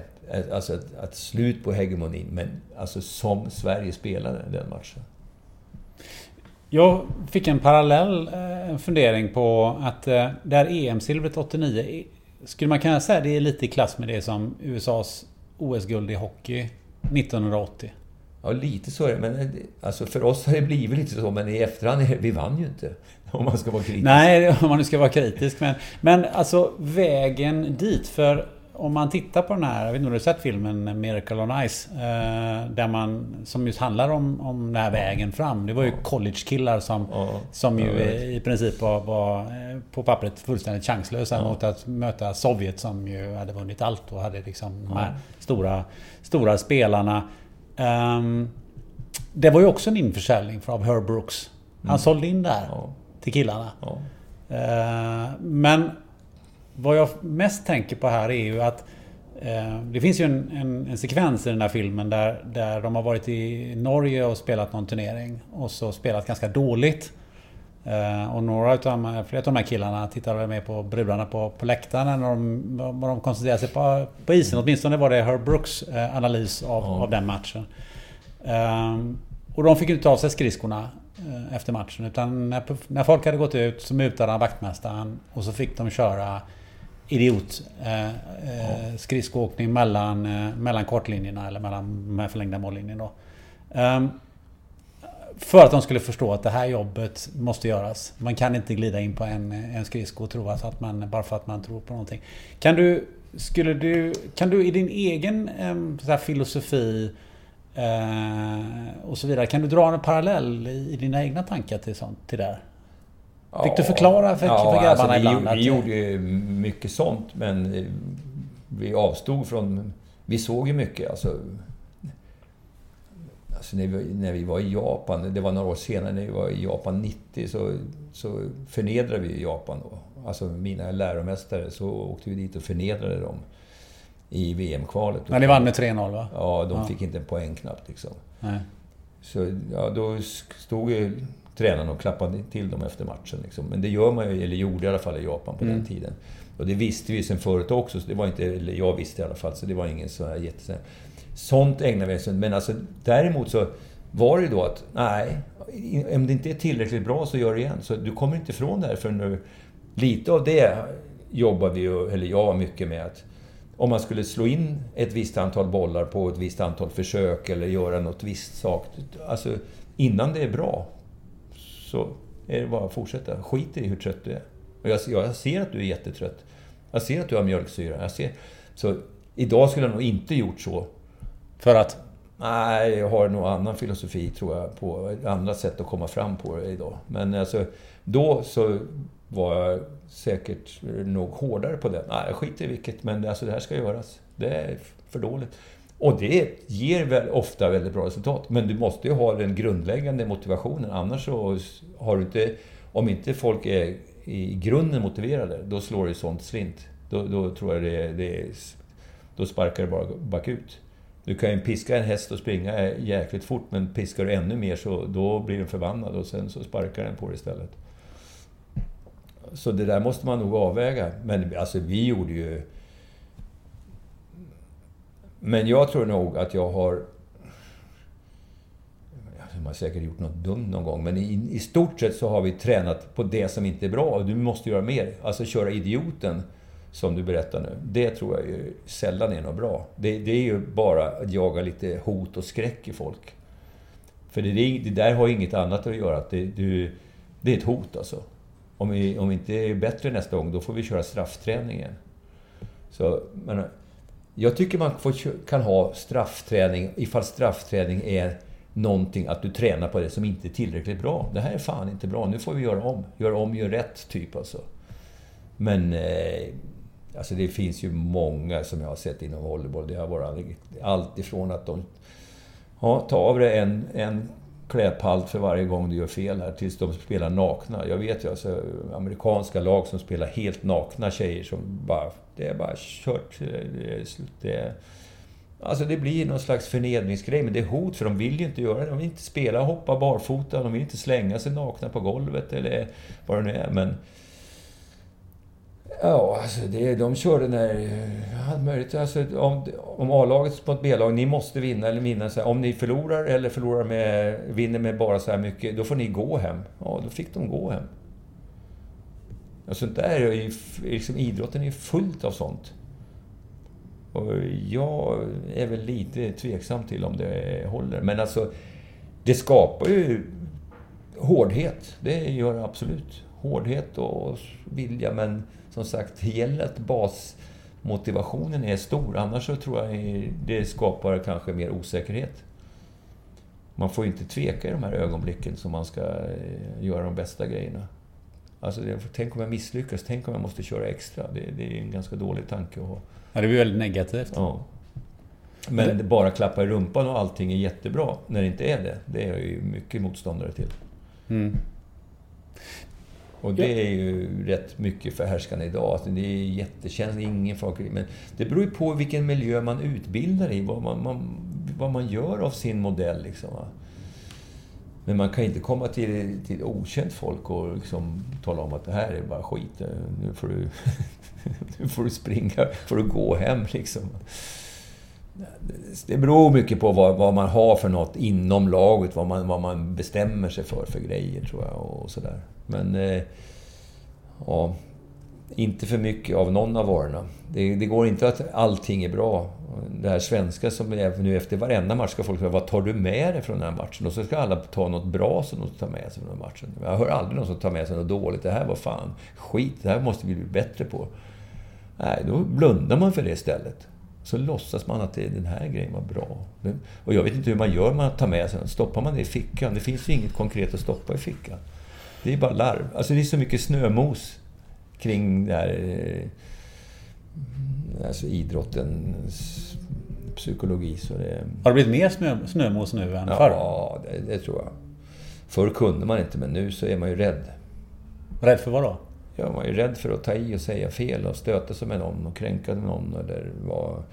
alltså att, att slut på hegemonin, men alltså som Sverige spelade den matchen. Jag fick en parallell eh, fundering på att eh, det här EM-silvret 89 skulle man kunna säga det är lite i klass med det som USAs OS-guld i hockey 1980? Ja, lite så är det. Men alltså för oss har det blivit lite så, men i efterhand, vi vann ju inte. Om man ska vara kritisk. Nej, om man nu ska vara kritisk. Men, men alltså vägen dit. För om man tittar på den här, jag vet inte om du har sett filmen Miracle on Ice? Eh, där man, som just handlar om, om den här vägen fram. Det var ju college-killar som, ja, som ju i princip var, var eh, på pappret fullständigt chanslösa ja. mot att möta Sovjet som ju hade vunnit allt och hade liksom de här stora, stora spelarna. Um, det var ju också en införsäljning av Herb Brooks. Han mm. sålde in där till killarna. Uh, men vad jag mest tänker på här är ju att eh, det finns ju en, en, en, sekvens i den här filmen där, där de har varit i Norge och spelat någon turnering. Och så spelat ganska dåligt. Eh, och några utav flera av de här killarna tittade med på brudarna på, på läktaren när de, de koncentrerade sig på, på isen. Åtminstone var det Herb Brooks eh, analys av, mm. av den matchen. Eh, och de fick inte av sig skridskorna eh, efter matchen. Utan när, när folk hade gått ut så mutade han vaktmästaren och så fick de köra idiot eh, eh, mellan, eh, mellan kortlinjerna eller mellan de här förlängda mållinjerna. Um, för att de skulle förstå att det här jobbet måste göras. Man kan inte glida in på en, en skridsko och tro att man, bara för att man tror på någonting. Kan du, skulle du, kan du i din egen eh, filosofi eh, och så vidare, kan du dra en parallell i, i dina egna tankar till, sånt, till det? Fick du förklara för, ja, för grabbarna alltså, vi, ibland? Vi, gjorde ju mycket sånt, men eh, vi avstod från... Vi såg ju mycket. Alltså, alltså när, vi, när vi var i Japan, det var några år senare, när vi var i Japan 90, så, så förnedrade vi Japan då. Alltså mina läromästare, så åkte vi dit och förnedrade dem i VM-kvalet. Men ni vann med 3-0 va? Ja, de ja. fick inte en poäng knappt liksom. Nej. Så ja, då stod ju tränaren och klappade till dem efter matchen. Liksom. Men det gör man ju, eller gjorde i alla fall i Japan på mm. den tiden. Och det visste vi sen förut också, så det var inte, eller jag visste i alla fall, så det var ingen sån här jätte... Sånt ägnar vi oss Men alltså, däremot så var det ju då att, nej, om det inte är tillräckligt bra så gör det igen. Så du kommer inte ifrån det här förrän du... Lite av det jobbar vi ju, eller jag, mycket med. att om man skulle slå in ett visst antal bollar på ett visst antal försök eller göra något visst sak. Alltså, innan det är bra, så är det bara att fortsätta. Skit i hur trött du är. Och jag, jag ser att du är jättetrött. Jag ser att du har mjölksyra. Jag ser. Så idag skulle jag nog inte gjort så. För att? Nej, jag har nog annan filosofi tror jag. På andra sätt att komma fram på det idag. Men alltså, då så var jag säkert nog hårdare på det. Nej, jag skiter i vilket, men alltså det här ska göras. Det är för dåligt. Och det ger väl ofta väldigt bra resultat. Men du måste ju ha den grundläggande motivationen. Annars så har du inte... Om inte folk är i grunden motiverade, då slår det sånt slint. Då, då tror jag det, det Då sparkar det bara bakut. Du kan ju piska en häst och springa jäkligt fort, men piskar du ännu mer så då blir den förbannad och sen så sparkar den på dig istället. Så det där måste man nog avväga. Men alltså vi gjorde ju... Men jag tror nog att jag har... Jag har säkert gjort något dumt någon gång, men i, i stort sett så har vi tränat på det som inte är bra. Du måste göra mer. Alltså köra idioten, som du berättar nu. Det tror jag ju sällan är något bra. Det, det är ju bara att jaga lite hot och skräck i folk. För det, det där har inget annat att göra. Det, det, det är ett hot alltså om vi, om vi inte är bättre nästa gång, då får vi köra straffträningen. Så, men, jag tycker man får, kan ha straffträning ifall straffträning är någonting att du tränar på det som inte är tillräckligt bra. Det här är fan inte bra, nu får vi göra om. Gör om, gör rätt, typ alltså. Men... Eh, alltså det finns ju många som jag har sett inom volleyboll. Det har varit allt ifrån att de... Ja, ta av dig en, en klädpalt för varje gång du gör fel här, tills de spelar nakna. Jag vet ju alltså amerikanska lag som spelar helt nakna tjejer som bara... Det är bara kört. Det är slut. Det är, alltså det blir någon slags förnedringsgrej, men det är hot för de vill ju inte göra det. De vill inte spela, hoppa barfota, de vill inte slänga sig nakna på golvet eller vad det nu är. Men Ja, alltså det, de körde när... Eh, jag hade möjlighet, alltså, om, om A-laget på ett B-lag, ni måste vinna eller vinna. Så här, om ni förlorar eller förlorar med, vinner med bara så här mycket, då får ni gå hem. Ja, då fick de gå hem. Alltså, och sånt där är ju... Liksom, idrotten är ju fullt av sånt. Och jag är väl lite tveksam till om det håller. Men alltså, det skapar ju hårdhet. Det gör det absolut. Hårdhet och vilja, men som sagt, det gäller att basmotivationen är stor. Annars så tror jag det skapar kanske mer osäkerhet. Man får inte tveka i de här ögonblicken som man ska eh, göra de bästa grejerna. Alltså, tänk om jag misslyckas, tänk om jag måste köra extra. Det, det är en ganska dålig tanke att ha. Ja, det blir väldigt negativt. Ja. Men det... bara klappa i rumpan och allting är jättebra, när det inte är det. Det är jag ju mycket motståndare till. Mm. Och det är ju rätt mycket förhärskande idag. Alltså det är jättekänsligt, ingen folk... Men det beror ju på vilken miljö man utbildar i, vad man, man vad man gör av sin modell. Liksom? Men man kan inte komma till, till okänt folk och liksom tala om att det här är bara skit. Nu får du, nu får du springa, får du gå hem liksom. Det beror mycket på vad, vad, man har för något inom laget, vad man, vad man bestämmer sig för för grejer tror jag och sådär. Men... Eh, ja, inte för mycket av någon av varorna. Det, det, går inte att allting är bra. Det här svenska som är nu efter varenda match ska folk säga Vad tar du med dig från den här matchen? Och så ska alla ta något bra som de tar med sig från den matchen. Jag hör aldrig någon som tar med sig något dåligt. Det här var fan skit. Det här måste vi bli bättre på. Nej, då blundar man för det istället. Så låtsas man att det, den här grejen var bra. Och jag vet inte hur man gör man tar med sig den. Stoppar man det i fickan? Det finns ju inget konkret att stoppa i fickan. Det är bara larv. Alltså det är så mycket snömos kring det här... Eh, alltså idrottens psykologi. Så det... Har det blivit mer snö, snömos nu än ja, förr? Ja, det, det, tror jag. Förr kunde man inte, men nu så är man ju rädd. Rädd för vad då? Ja, man är ju rädd för att ta i och säga fel och stöta sig med någon och kränka någon eller vad,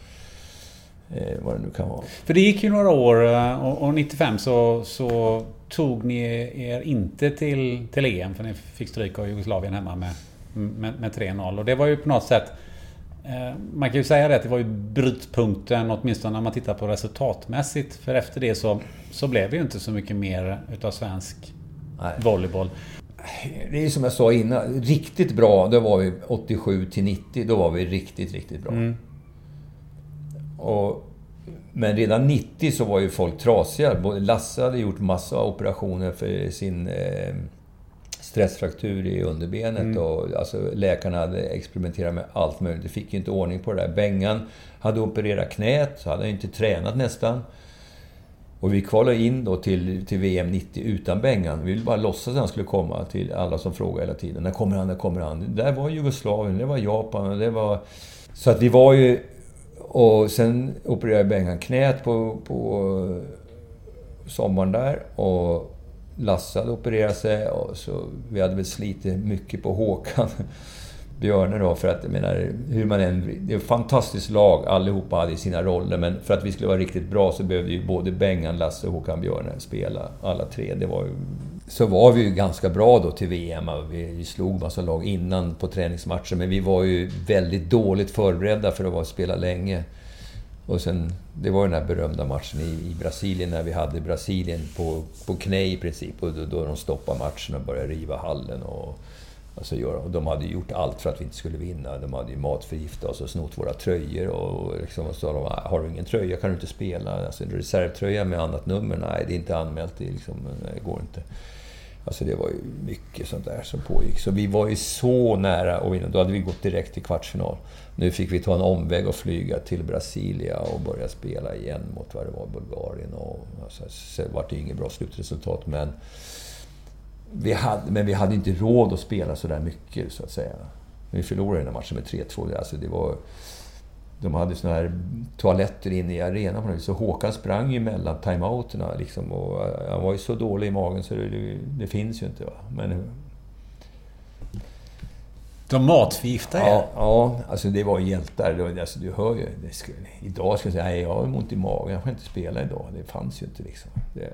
eh, vad det nu kan vara. För det gick ju några år eh, och, och 95 så, så tog ni er inte till, till EM för ni fick stryk av Jugoslavien hemma med, med, med 3-0. Och det var ju på något sätt eh, man kan ju säga det att det var ju brytpunkten åtminstone när man tittar på resultatmässigt. För efter det så, så blev det ju inte så mycket mer utav svensk Nej. volleyboll. Det är som jag sa innan, riktigt bra, då var vi 87 till 90. Då var vi riktigt, riktigt bra. Mm. Och men redan 90 så var ju folk trasiga. Lasse hade gjort massa operationer för sin, eh, stressfraktur i underbenet mm. och alltså, läkarna hade experimenterat med allt möjligt. De fick ju inte ordning på det där. Bengan hade opererat knät, så hade han inte tränat nästan. Och vi kvalade in då till, till VM 90 utan Bengan. Vi ville bara låtsas att han skulle komma till alla som frågade hela tiden. När kommer han? När kommer han? Det där var Jugoslavien, det var Japan, det var... Så att vi var ju... Och sen opererade Bengan knät på, på eh, sommaren där. Och Lasse hade opererat sig och så vi hade väl slitit mycket på Håkan Björne då, för att jag menar, hur man än... Det är ett fantastiskt lag, allihopa hade sina roller, men för att vi skulle vara riktigt bra så behövde ju både Bengan, Lasse och Håkan Björne spela, alla tre. Det var ju, så var vi ju ganska bra då till VM. Vi slog massa lag innan på träningsmatcher, men vi var ju väldigt dåligt förberedda för att vara spela länge. Och sen, det var ju den här berömda matchen i, i Brasilien när vi hade Brasilien på, på knä i princip. Och då, då de stoppade matchen och började riva hallen. Och, alltså de hade gjort allt för att vi inte skulle vinna. De hade ju matförgiftat oss och snott våra tröjor. Och liksom, och sa de, ah, har du ingen tröja kan du inte spela. Alltså en reservtröja med annat nummer, nej det är inte anmält. Det, liksom, det går inte. Alltså det var ju mycket sånt där som pågick. Så vi var ju så nära att vinna. Då hade vi gått direkt till kvartsfinal. Nu fick vi ta en omväg och flyga till Brasilia och börja spela igen mot vad det var, Bulgarien. Och, alltså, så var det inget bra slutresultat, men vi hade, men vi hade inte råd att spela så där mycket, så att säga. Vi förlorade den här matchen med 3-2. Alltså det var, de hade såna här toaletter inne i arenan Så Håkan sprang ju mellan timeouterna liksom. Och han var ju så dålig i magen så det, det finns ju inte. Va? Men de matförgiftade ja, ja, alltså det var hjältar. Alltså, du hör ju. Det skulle, idag skulle jag säga, nej jag har ont i magen, jag får inte spela idag. Det fanns ju inte liksom. Det,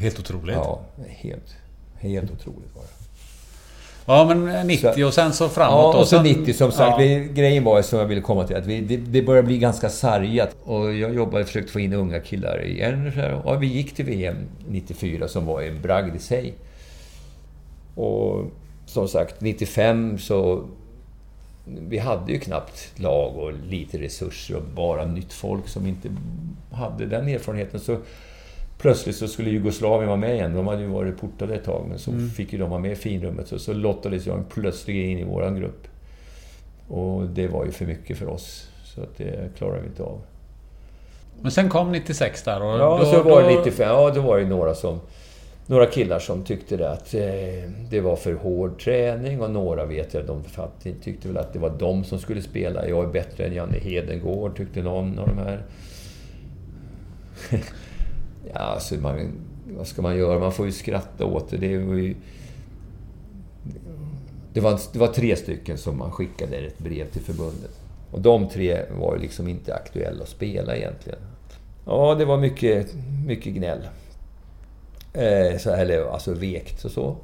helt otroligt. Ja, helt, helt otroligt var det. Ja, men 90 så, och sen så framåt Ja, och så 90 som sagt. Ja. Vi, grejen var som jag ville komma till att vi, det, det började bli ganska sargat. Och jag jobbade och försökte få in unga killar igen. Och vi gick till VM 94 som var en bragd i sig. Och som sagt, 95 så... Vi hade ju knappt lag och lite resurser och bara nytt folk som inte hade den erfarenheten. Så plötsligt så skulle Jugoslavien vara med igen. De hade ju varit portade ett tag, men så mm. fick ju de vara med i finrummet. Så, så lottades jag plötsligt in i vår grupp. Och det var ju för mycket för oss. Så att det klarade vi inte av. Men sen kom 96 där och... Ja, då, så var det 95. Ja, då var det några som några killar som tyckte det att eh, det var för hård träning och några vet jag, de tyckte väl att det var de som skulle spela. Jag är bättre än Janne Hedengård, tyckte någon av de här ja, alltså man, vad ska man göra? Man får ju skratta åt det. Det var ju... Det var, det var tre stycken som man skickade ett brev till förbundet. Och de tre var liksom inte aktuella att spela egentligen. Ja, det var mycket, mycket gnäll. Eh, så, eller alltså vekt och så.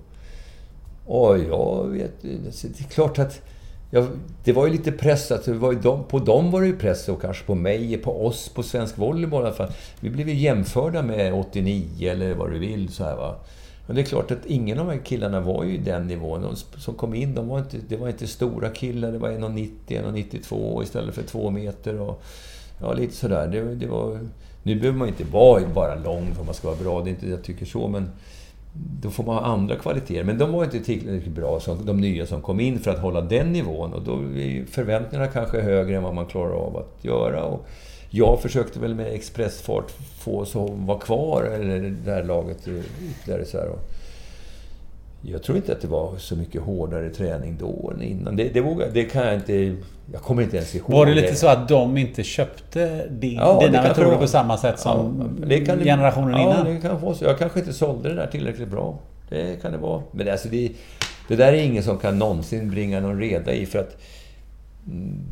Och jag vet Det är klart att... Jag, det var ju lite press. Att det var ju de, på dem var det ju press och kanske på mig, på oss, på svensk volleyboll i alla fall. Vi blev ju jämförda med 89 eller vad du vill. Så här, va. Men det är klart att ingen av de här killarna var ju i den nivån. De som kom in, de var inte, det var inte stora killar. Det var 1,90, 1,92 istället för 2 meter. Och, ja, lite sådär. Det, det var... Nu behöver man inte vara bara lång för att man ska vara bra, det är inte jag tycker så, men då får man ha andra kvaliteter. Men de var inte tillräckligt bra, som de nya som kom in, för att hålla den nivån. Och då är förväntningarna kanske högre än vad man klarar av att göra. Och jag försökte väl med expressfart få oss att vara kvar, eller det här laget eh, ytterligare. Så här. Jag tror inte att det var så mycket hårdare träning då än innan. Det, det, vågar, det kan jag inte... Jag kommer inte ens ihåg. Var det lite så att de inte köpte din, ja, dina metoder på samma sätt som ja, kan generationen det, innan? Ja, det kan vara så. Jag kanske inte sålde det där tillräckligt bra. Det kan det vara. Men alltså det, det där är ingen som kan någonsin bringa någon reda i för att... Mm,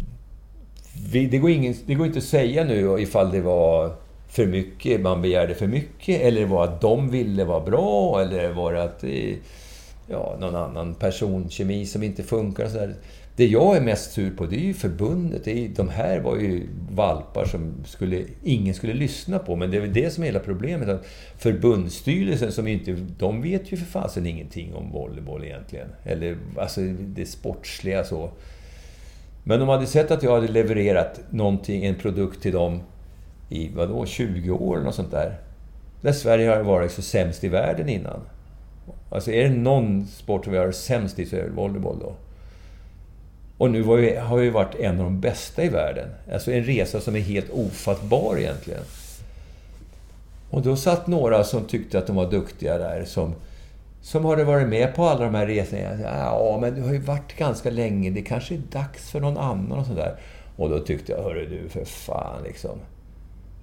vi, det, går ingen, det går inte att säga nu ifall det var för mycket, man begärde för mycket, eller var att de ville vara bra, eller var det att... Ja, någon annan personkemi som inte funkar. Och så där. Det jag är mest sur på, det är ju förbundet. Det är, de här var ju valpar som skulle, ingen skulle lyssna på. Men det är väl det som är hela problemet. Att förbundsstyrelsen, som inte, de vet ju för fasen ingenting om volleyboll egentligen. Eller alltså det sportsliga så. Men de hade sett att jag hade levererat någonting, en produkt till dem i vadå, 20 år eller något sånt där. Där Sverige har varit så sämst i världen innan. Alltså är det någon sport som vi har sämst i så är det volleyboll då. Och nu vi, har vi varit en av de bästa i världen. Alltså en resa som är helt ofattbar egentligen. Och då satt några som tyckte att de var duktiga där, som, som hade varit med på alla de här resorna. Ja, men du har ju varit ganska länge, det kanske är dags för någon annan och sådär. Och då tyckte jag, hörru du, för fan liksom.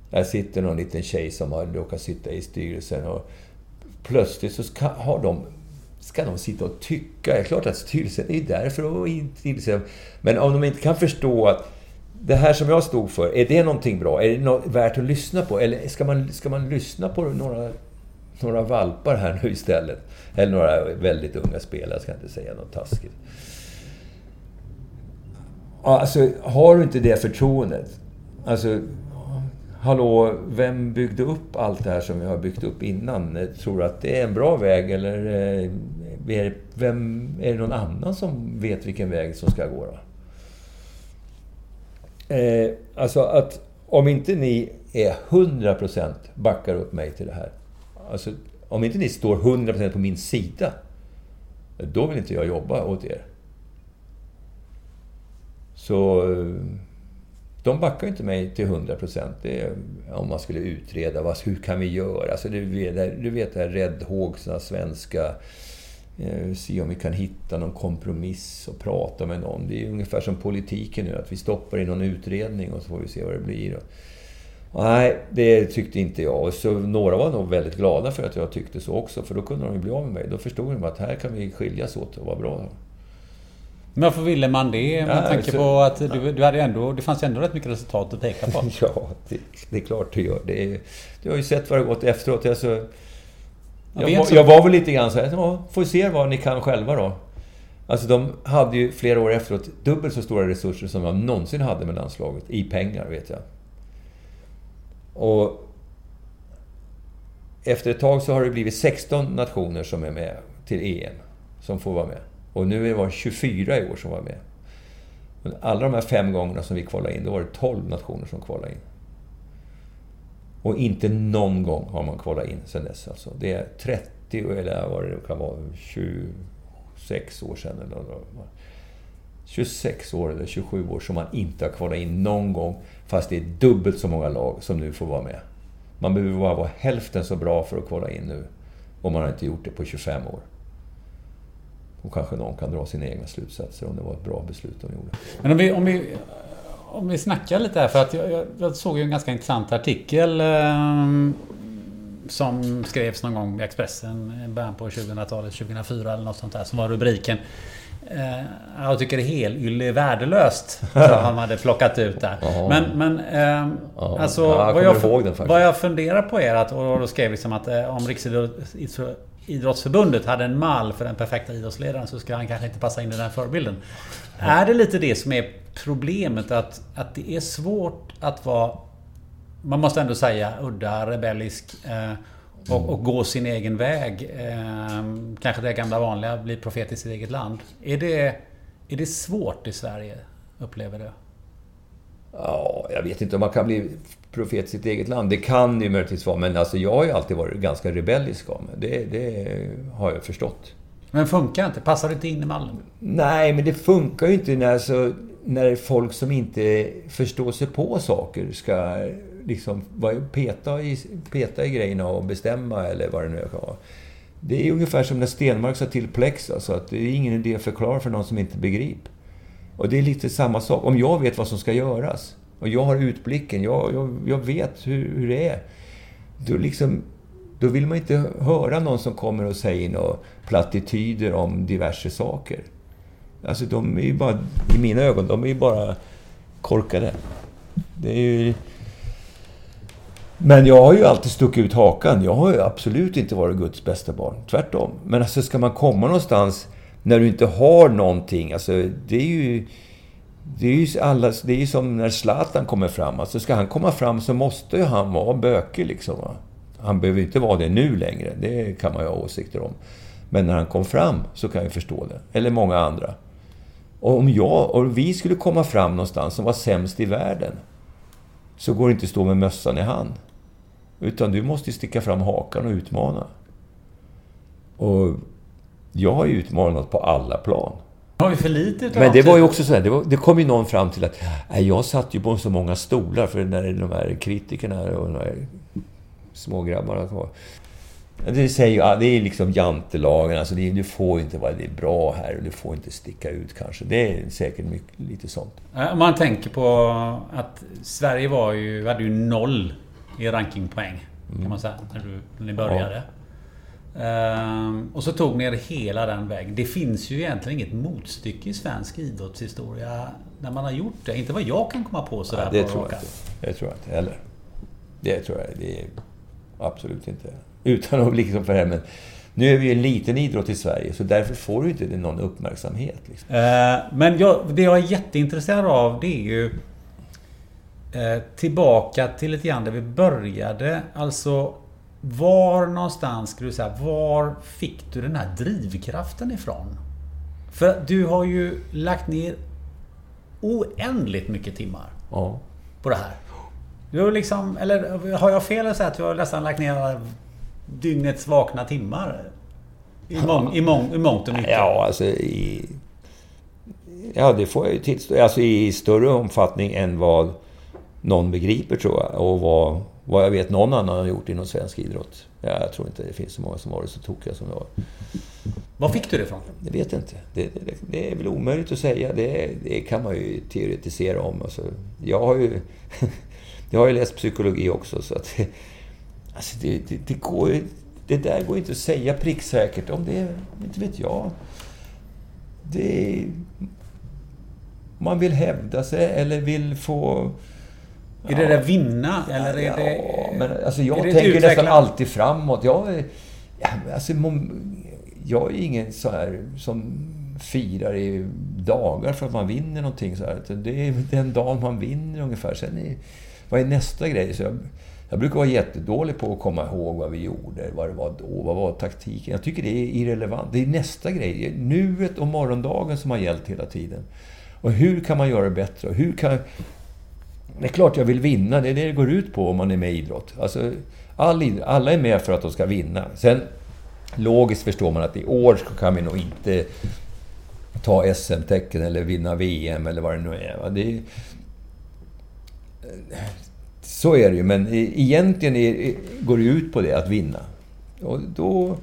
Där sitter någon liten tjej som har råkat sitta i styrelsen och plötsligt så ska, har de, ska de sitta och tycka. Det är klart att styrelsen är där för att intressera. Men om de inte kan förstå att det här som jag stod för, är det någonting bra? Är det något värt att lyssna på? Eller ska man, ska man lyssna på några, några valpar här nu istället? Eller några väldigt unga spelare, jag ska inte säga något taskigt. Alltså, har du inte det förtroendet, alltså hallå, vem byggde upp allt det här som vi har byggt upp innan? Eh, tror du att det är en bra väg eller är är, vem, är det någon annan som vet vilken väg som ska gå då? Eh, alltså att om inte ni är 100% backar upp mig till det här. Alltså, om inte ni står 100% på min sida, då vill inte jag jobba åt er. Så eh, de backar inte mig till 100 procent. Om man skulle utreda, vad, hur kan vi göra? Alltså, du, vet, du vet det här räddhågsna svenska... Eh, se om vi kan hitta någon kompromiss och prata med någon. Det är ungefär som politiken nu, att vi stoppar i någon utredning och så får vi se vad det blir. Och, nej, det tyckte inte jag. Och så, några var nog väldigt glada för att jag tyckte så också, för då kunde de ju bli av med mig. Då förstod de att här kan vi skiljas åt och vara bra. Men varför ville man det? Med ja, tanke så, på att du, du, hade ändå, det fanns ändå rätt mycket resultat att peka på. ja, det, det, är klart det gör. Det är, du har ju sett vad det gått efteråt. Alltså, jag, jag, jag var väl lite grann så här, ja, får se vad ni kan själva då. Alltså de hade ju flera år efteråt dubbelt så stora resurser som de någonsin hade med landslaget. I pengar, vet jag. Och efter ett tag så har det blivit 16 nationer som är med till EM. Som får vara med. Och nu var det 24 i år som var med. Men alla de här fem gångerna som vi kvalade in, då var det 12 nationer som kvalade in. Och inte någon gång har man kvalat in sen dess. Alltså. Det är 30, eller vad det kan vara, 26 år sedan. Eller 26 år eller 27 år som man inte har kvalat in någon gång. Fast det är dubbelt så många lag som nu får vara med. Man behöver bara vara hälften så bra för att kvala in nu. Och man har inte gjort det på 25 år. Och kanske någon kan dra sina egna slutsatser om det var ett bra beslut de gjorde. Men om vi, om vi, om vi snackar lite här, för att jag, jag såg ju en ganska intressant artikel eh, som skrevs någon gång i Expressen i början på 2000-talet, 2004 eller något sånt där, som var rubriken eh, jag tycker det helylle är värdelöst. Så han hade plockat ut där. Men, men eh, alltså, ja, vad, jag, vad jag funderar på är att, och då skrev liksom att eh, om Riksidrottsförbundet Idrottsförbundet hade en mall för den perfekta idrottsledaren så ska han kanske inte passa in i den förebilden. Är det lite det som är problemet? Att, att det är svårt att vara, man måste ändå säga, udda, rebellisk eh, och, och, gå sin egen väg. Eh, kanske det gamla vanliga, bli profet i sitt eget land. Är det, är det svårt i Sverige, upplever du? Ja, jag vet inte om man kan bli profet i sitt eget land. Det kan ju möjligtvis vara, men alltså jag har ju alltid varit ganska rebellisk av mig. Det, det har jag förstått. Men funkar inte? Passar det inte in i mallen? Nej, men det funkar ju inte när, alltså, när folk som inte förstår sig på saker ska liksom peta i, peta i grejerna och bestämma eller vad det nu kan vara. Det är ungefär som när Stenmark sa till Plex, alltså att det är ingen idé att förklara för någon som inte begriper. Och det är lite samma sak. Om jag vet vad som ska göras och jag har utblicken, jag, jag, jag vet hur, hur, det är. Då, liksom, då vill man inte höra någon som kommer och säger några plattityder om diverse saker. Alltså de är ju bara, i mina ögon, de är ju bara korkade. Det är ju... Men jag har ju alltid stuckit ut hakan. Jag har ju absolut inte varit Guds bästa barn. Tvärtom. Men alltså ska man komma någonstans när du inte har någonting. Alltså, det är ju... Det är ju, alla, det är ju som när Zlatan kommer fram. Alltså ska han komma fram så måste ju han vara bökig liksom. Va? Han behöver inte vara det nu längre. Det kan man ju ha åsikter om. Men när han kom fram så kan jag förstå det. Eller många andra. Och om jag och vi skulle komma fram någonstans som var sämst i världen. Så går det inte att stå med mössan i hand. Utan du måste sticka fram hakan och utmana. Och jag har ju utmanat på alla plan. Har vi för lite utav Men det var ju också så här, det, var, det kom ju någon fram till att nej, jag satt ju på så många stolar för när de här kritikerna och de här smågrabbarna var. Det säger det är liksom jantelagen, alltså det, du får inte vara det är bra här och du får inte sticka ut kanske. Det är säkert mycket, lite sånt. Om man tänker på att Sverige var ju, hade ju noll i rankingpoäng. Kan man säga. När, du, när ni började. Ehm, och så tog ni er hela den vägen. Det finns ju egentligen inget motstycke i svensk idrottshistoria när man har gjort det. Inte vad jag kan komma på sådär Ja, det på tror jag inte. Det tror jag inte heller. Det tror jag det är absolut inte. Utan att liksom för det här, men nu är vi ju en liten idrott i Sverige, så därför får du inte någon uppmärksamhet. Liksom. Eh, Men jag, det jag är jätteintresserad av det är ju eh, Tillbaka till lite grann där vi började. Alltså Var någonstans skulle du säga, var fick du den här drivkraften ifrån? För du har ju lagt ner oändligt mycket timmar Ja. på det här. Du har liksom, eller har jag fel att säga att du har nästan lagt ner dygnets vakna timmar? I, mång, i, mång, I mångt och mycket. Ja, alltså i... Ja, det får jag ju tillstå. Alltså i större omfattning än vad någon begriper, tror jag. Och vad, vad jag vet någon annan har gjort inom svensk idrott. Ja, jag tror inte det finns så många som har det så tokiga som jag. Var fick du det ifrån? Det vet jag inte. Det, det, det är väl omöjligt att säga. Det, det kan man ju teoretisera om. Alltså, jag har ju... jag har ju läst psykologi också, så att... Alltså det, det, det går ju... Det där går inte att säga pricksäkert. Om det... Inte vet jag. Det... Man vill hävda sig eller vill få... Är det det vinna? Eller är det... Ja, men alltså är jag det tänker nästan utveckla- alltid framåt. Jag är, alltså, jag är ingen så här som firar i dagar för att man vinner någonting. Så här. Det är den dagen man vinner ungefär. Sen är, vad är nästa grej? Så jag, jag brukar vara jättedålig på att komma ihåg vad vi gjorde, vad det var då, vad var taktiken. Jag tycker det är irrelevant. Det är nästa grej. Nuet och morgondagen som har gällt hela tiden. Och hur kan man göra det bättre? Hur kan, det är klart jag vill vinna, det är det det går ut på om man är med i idrott. Alltså, all idrott alla är med för att de ska vinna. Sen, logiskt förstår man att i år kan vi nog inte ta SM-tecken eller vinna VM eller vad det nu är. Det är så är det ju, men egentligen är, går det ut på det, att vinna. Och då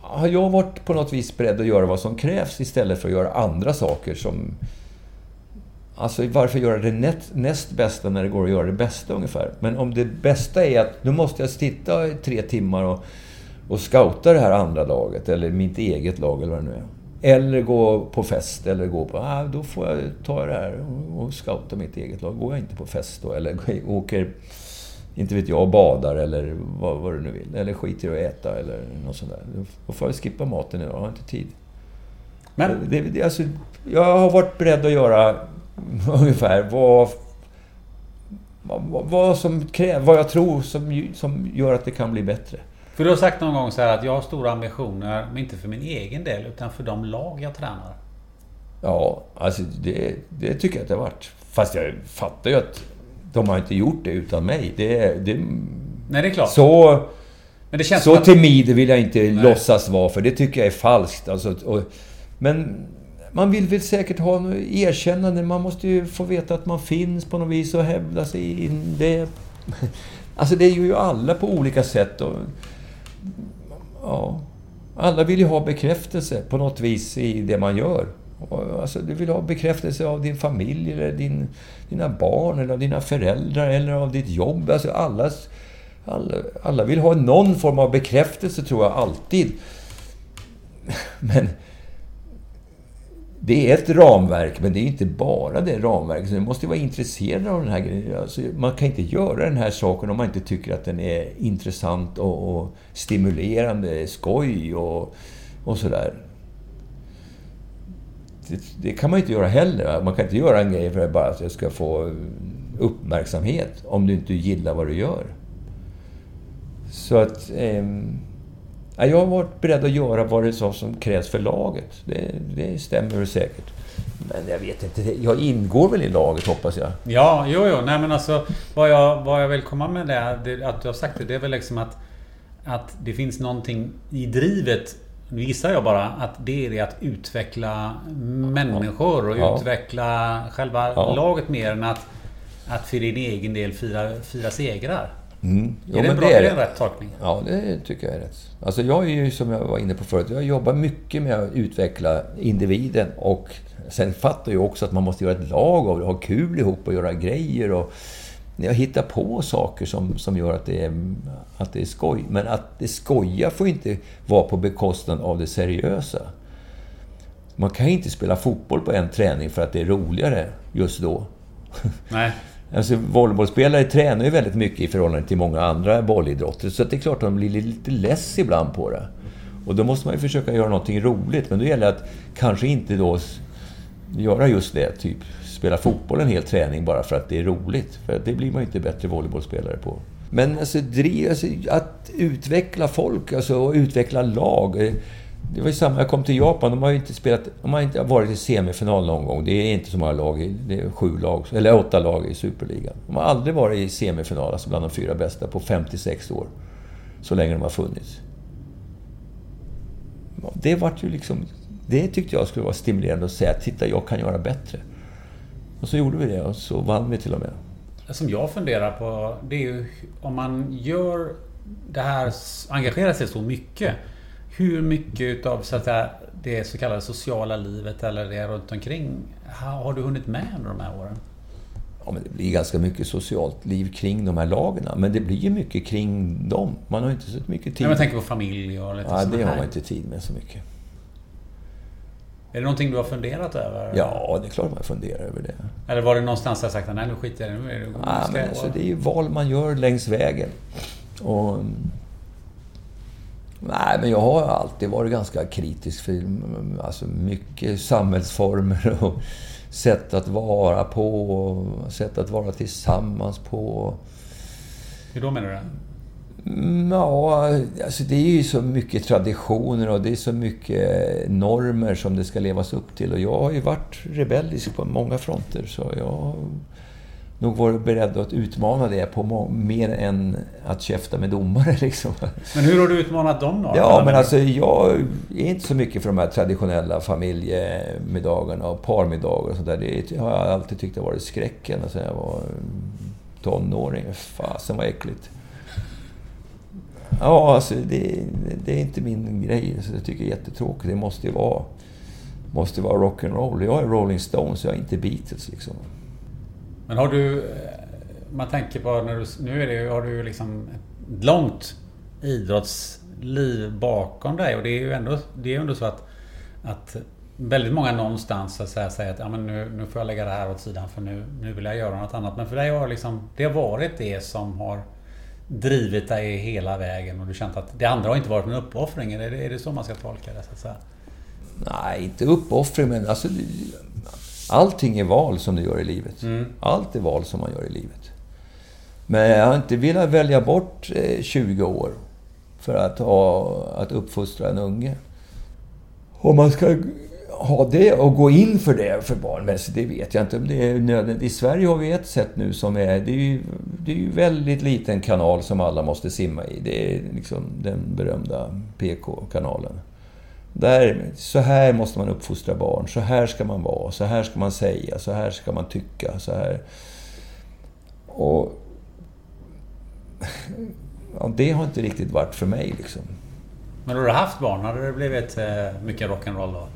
har jag varit på något vis beredd att göra vad som krävs istället för att göra andra saker som... Alltså varför göra det näst, näst bästa när det går att göra det bästa ungefär? Men om det bästa är att nu måste jag sitta i tre timmar och, och scouta det här andra laget, eller mitt eget lag eller vad det nu är. Eller gå på fest, eller gå på... Ah, då får jag ta det här och, och scouta mitt eget lag. Går jag inte på fest då, eller åker inte vet jag, badar eller vad, vad du nu vill. Eller skiter i att äta eller något sånt där. Då får jag skippa maten idag, jag har inte tid. Men Det, det, alltså, jag har varit beredd att göra ungefär vad, vad, vad som krävs, vad jag tror som, som gör att det kan bli bättre. För du har sagt någon gång så här att jag har stora ambitioner, men inte för min egen del, utan för de lag jag tränar. Ja, alltså det, det tycker jag att det har varit. Fast jag fattar ju att de har inte gjort det utan mig. Det, det, Nej, det är klart. så... men det känns Så att... timid vill jag inte låtsas vara, för det tycker jag är falskt. Alltså, och, men man vill väl säkert ha något erkännande. Man måste ju få veta att man finns på något vis och hävda sig in det. Alltså det gör ju alla på olika sätt. Och, ja, alla vill ju ha bekräftelse på något vis i det man gör. Alltså, du vill ha bekräftelse av din familj, eller din, dina barn, eller av dina föräldrar, eller av ditt jobb. Alltså allas, alla, alla vill ha någon form av bekräftelse, tror jag, alltid. Men det är ett ramverk, men det är inte bara det ramverket. Så Du måste vara intresserad av den här grejen. Alltså, man kan inte göra den här saken om man inte tycker att den är intressant och, och stimulerande, skoj och, och sådär. Det, det kan man inte göra heller. Man kan inte göra en grej för att bara att jag ska få uppmärksamhet om du inte gillar vad du gör. Så att... Eh, jag har varit beredd att göra vad det så som krävs för laget. Det, det stämmer säkert. Men jag vet inte. Jag ingår väl i laget, hoppas jag. Ja, jo, jo. Nej, men alltså vad jag, vad jag vill komma med det, det att du har sagt det, det är väl liksom att att det finns någonting i drivet nu gissar jag bara att det är det att utveckla människor och Ja. utveckla själva Ja. laget mer än att, att för din egen del fira, fira segrar. Mm. Jo, är det, men bra, det är det en rätt tolkning? Ja, det tycker jag är rätt. Alltså jag är ju, som jag var inne på förut, jag jobbar mycket med att utveckla individen och sen fattar jag också att man måste göra ett lag av det, ha kul ihop och göra grejer och jag hittar på saker som, som gör att det, är, att det är skoj. Men att det skoja får inte vara på bekostnad av det seriösa. Man kan inte spela fotboll på en träning för att det är roligare just då. Nej. Alltså volleybollspelare tränar ju väldigt mycket i förhållande till många andra bollidrotter. Så det är klart att de blir lite less ibland på det. Och då måste man ju försöka göra någonting roligt. Men då gäller det att kanske inte då göra just det. Typ spela fotboll en hel träning bara för att det är roligt. För det blir man ju inte bättre volleybollspelare på. Men alltså, driv, alltså att utveckla folk, alltså och utveckla lag. Eh, det var ju samma, jag kom till Japan, de har ju inte spelat, de har inte varit i semifinal någon gång. Det är inte så många lag, i- det är sju lag, eller åtta lag i Superligan. De har aldrig varit i semifinal, alltså bland de fyra bästa, på 56 år. Så länge de har funnits. Det vart ju liksom... Det tyckte jag skulle vara stimulerande att säga, titta jag kan göra bättre. Och så gjorde vi det och så vann vi till och med. Det Som jag funderar på, det är ju om man gör det här, engagerar sig så mycket. Hur mycket utav så att säga, det så kallade sociala livet eller det runt omkring ha- har du hunnit med under de här åren? Ja, men det blir ganska mycket socialt liv kring de här lagen. Men det blir ju mycket kring dem. Man har inte så mycket tid. Men jag tänker på familj och lite ja, det har man inte tid med så mycket. Är det någonting du har funderat över? Ja, det är klart man funderar över det. Eller var det någonstans där sagt nej nu skiter jag i det, nu är det, Ja, men jag- alltså, det är ju val man gör längs vägen. Och, nej, men jag har alltid varit ganska kritisk för mm, alltså, mycket samhällsformer och sätt att vara på, och sätt att vara tillsammans på. Hur då menar du? Mm, Ja, alltså det är ju så mycket traditioner och det är så mycket normer som det ska levas upp till. Och jag har ju varit rebellisk på många fronter, så jag nog varit beredd att utmana det på mer än att käfta med domare. Liksom. Men hur har du utmanat dem då? Ja, men alltså jag är inte så mycket för de här traditionella familjemiddagarna och parmiddagar och sånt där. Det har jag alltid tyckt har varit skräcken sen jag var tonåring. Fasen vad äckligt. Ja, alltså det, det är inte min grej. Så jag tycker det är jättetråkigt. Det måste ju vara, måste vara rock'n'roll. Jag är Rolling Stones, jag är inte Beatles liksom. Men har du... Eh, man tänker på när du... Nu är det, har du ju liksom ett långt idrottsliv bakom dig och det är ju ändå, det är ju ändå så att, att väldigt många någonstans så att säga, säger att ja, men nu, nu får jag lägga det här åt sidan för nu, nu vill jag göra något annat. Men för dig har liksom, det har varit det som har drivit dig hela vägen och du känt att det andra har inte varit en uppoffring. Är det, är det så man ska tolka det? Så att säga? Nej, inte uppoffring, men alltså... Allting är val som du gör i livet. Allt är val som man gör i livet. Men jag har inte velat välja bort eh, 20 år för att, ha, att uppfostra en unge. Om man ska ha det och gå in för det för barn, men så det vet jag inte om det är nödvändigt. I Sverige har vi ett sätt nu som är... Det är ju, det är ju väldigt liten kanal som alla måste simma i. Det är liksom den berömda PK-kanalen. Där, så här måste man uppfostra barn. Så här ska man vara. Så här ska man säga. Så här ska man tycka. Så här. Och... Ja, det har inte riktigt varit för mig liksom. Men har du haft barn? Hade det blivit eh, mycket rock'n'roll då?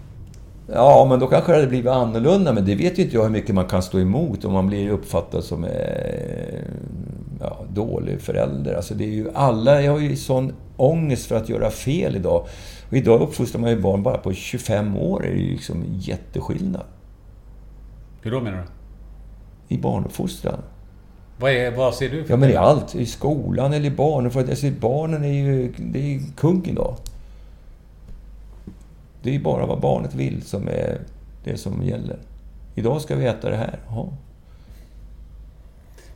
Ja, men då kanske det hade blivit annorlunda. Men det vet ju inte jag hur mycket man kan stå emot om man blir uppfattad som eh, ja, dålig förälder. Alltså det är ju alla, jag har ju sån ångest för att göra fel idag. Och idag uppfostrar man ju barn bara på 25 år. Det är ju liksom jätteskillnad Hur då menar du? i barnuppfostran. Vad, är, vad ser du för Ja, men i allt. I skolan eller i barnen. För att, alltså, barnen är ju det är ju kung idag. Det är ju bara vad barnet vill som är det som gäller. Idag ska vi äta det här. Jaha.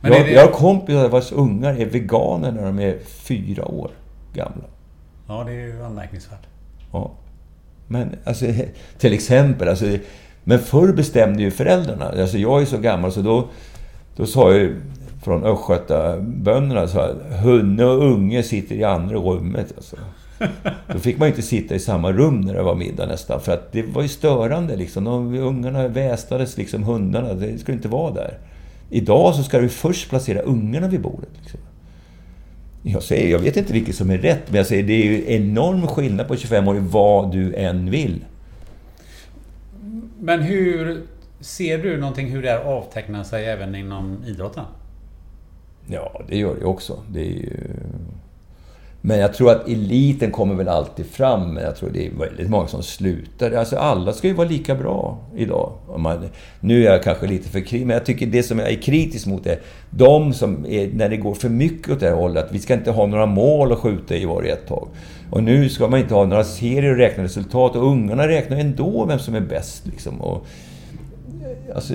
Men jag, det- jag har kompisar vars ungar är veganer när de är fyra år gamla. Ja, det är ju anmärkningsvärt. Ja. Men alltså, till exempel, alltså, men förr bestämde ju föräldrarna. Alltså jag är så gammal så då, då sa ju från östgötabönderna sa att hunne och unge sitter i andra rummet. Alltså. Då fick man inte sitta i samma rum när det var middag nästan. För att det var ju störande liksom. De, ungarna västades liksom, hundarna. Det skulle inte vara där. Idag så ska du först placera ungarna vid bordet. Liksom. Jag säger, jag vet inte vilket som är rätt, men jag säger det är ju enorm skillnad på 25 år vad du än vill. Men hur ser du någonting hur det här avtecknar sig även inom idrotten? Ja, det gör det också. Det är ju... Men jag tror att eliten kommer väl alltid fram, men jag tror det är väldigt många som slutar. Alltså alla ska ju vara lika bra idag. Man, nu är jag kanske lite för kritisk, men jag tycker det som jag är kritisk mot är de som är, när det går för mycket åt det här hållet, att vi ska inte ha några mål att skjuta i varje ett tag. Och nu ska man inte ha några serier och räkna resultat, och ungarna räknar ändå vem som är bäst. Liksom. Och, alltså,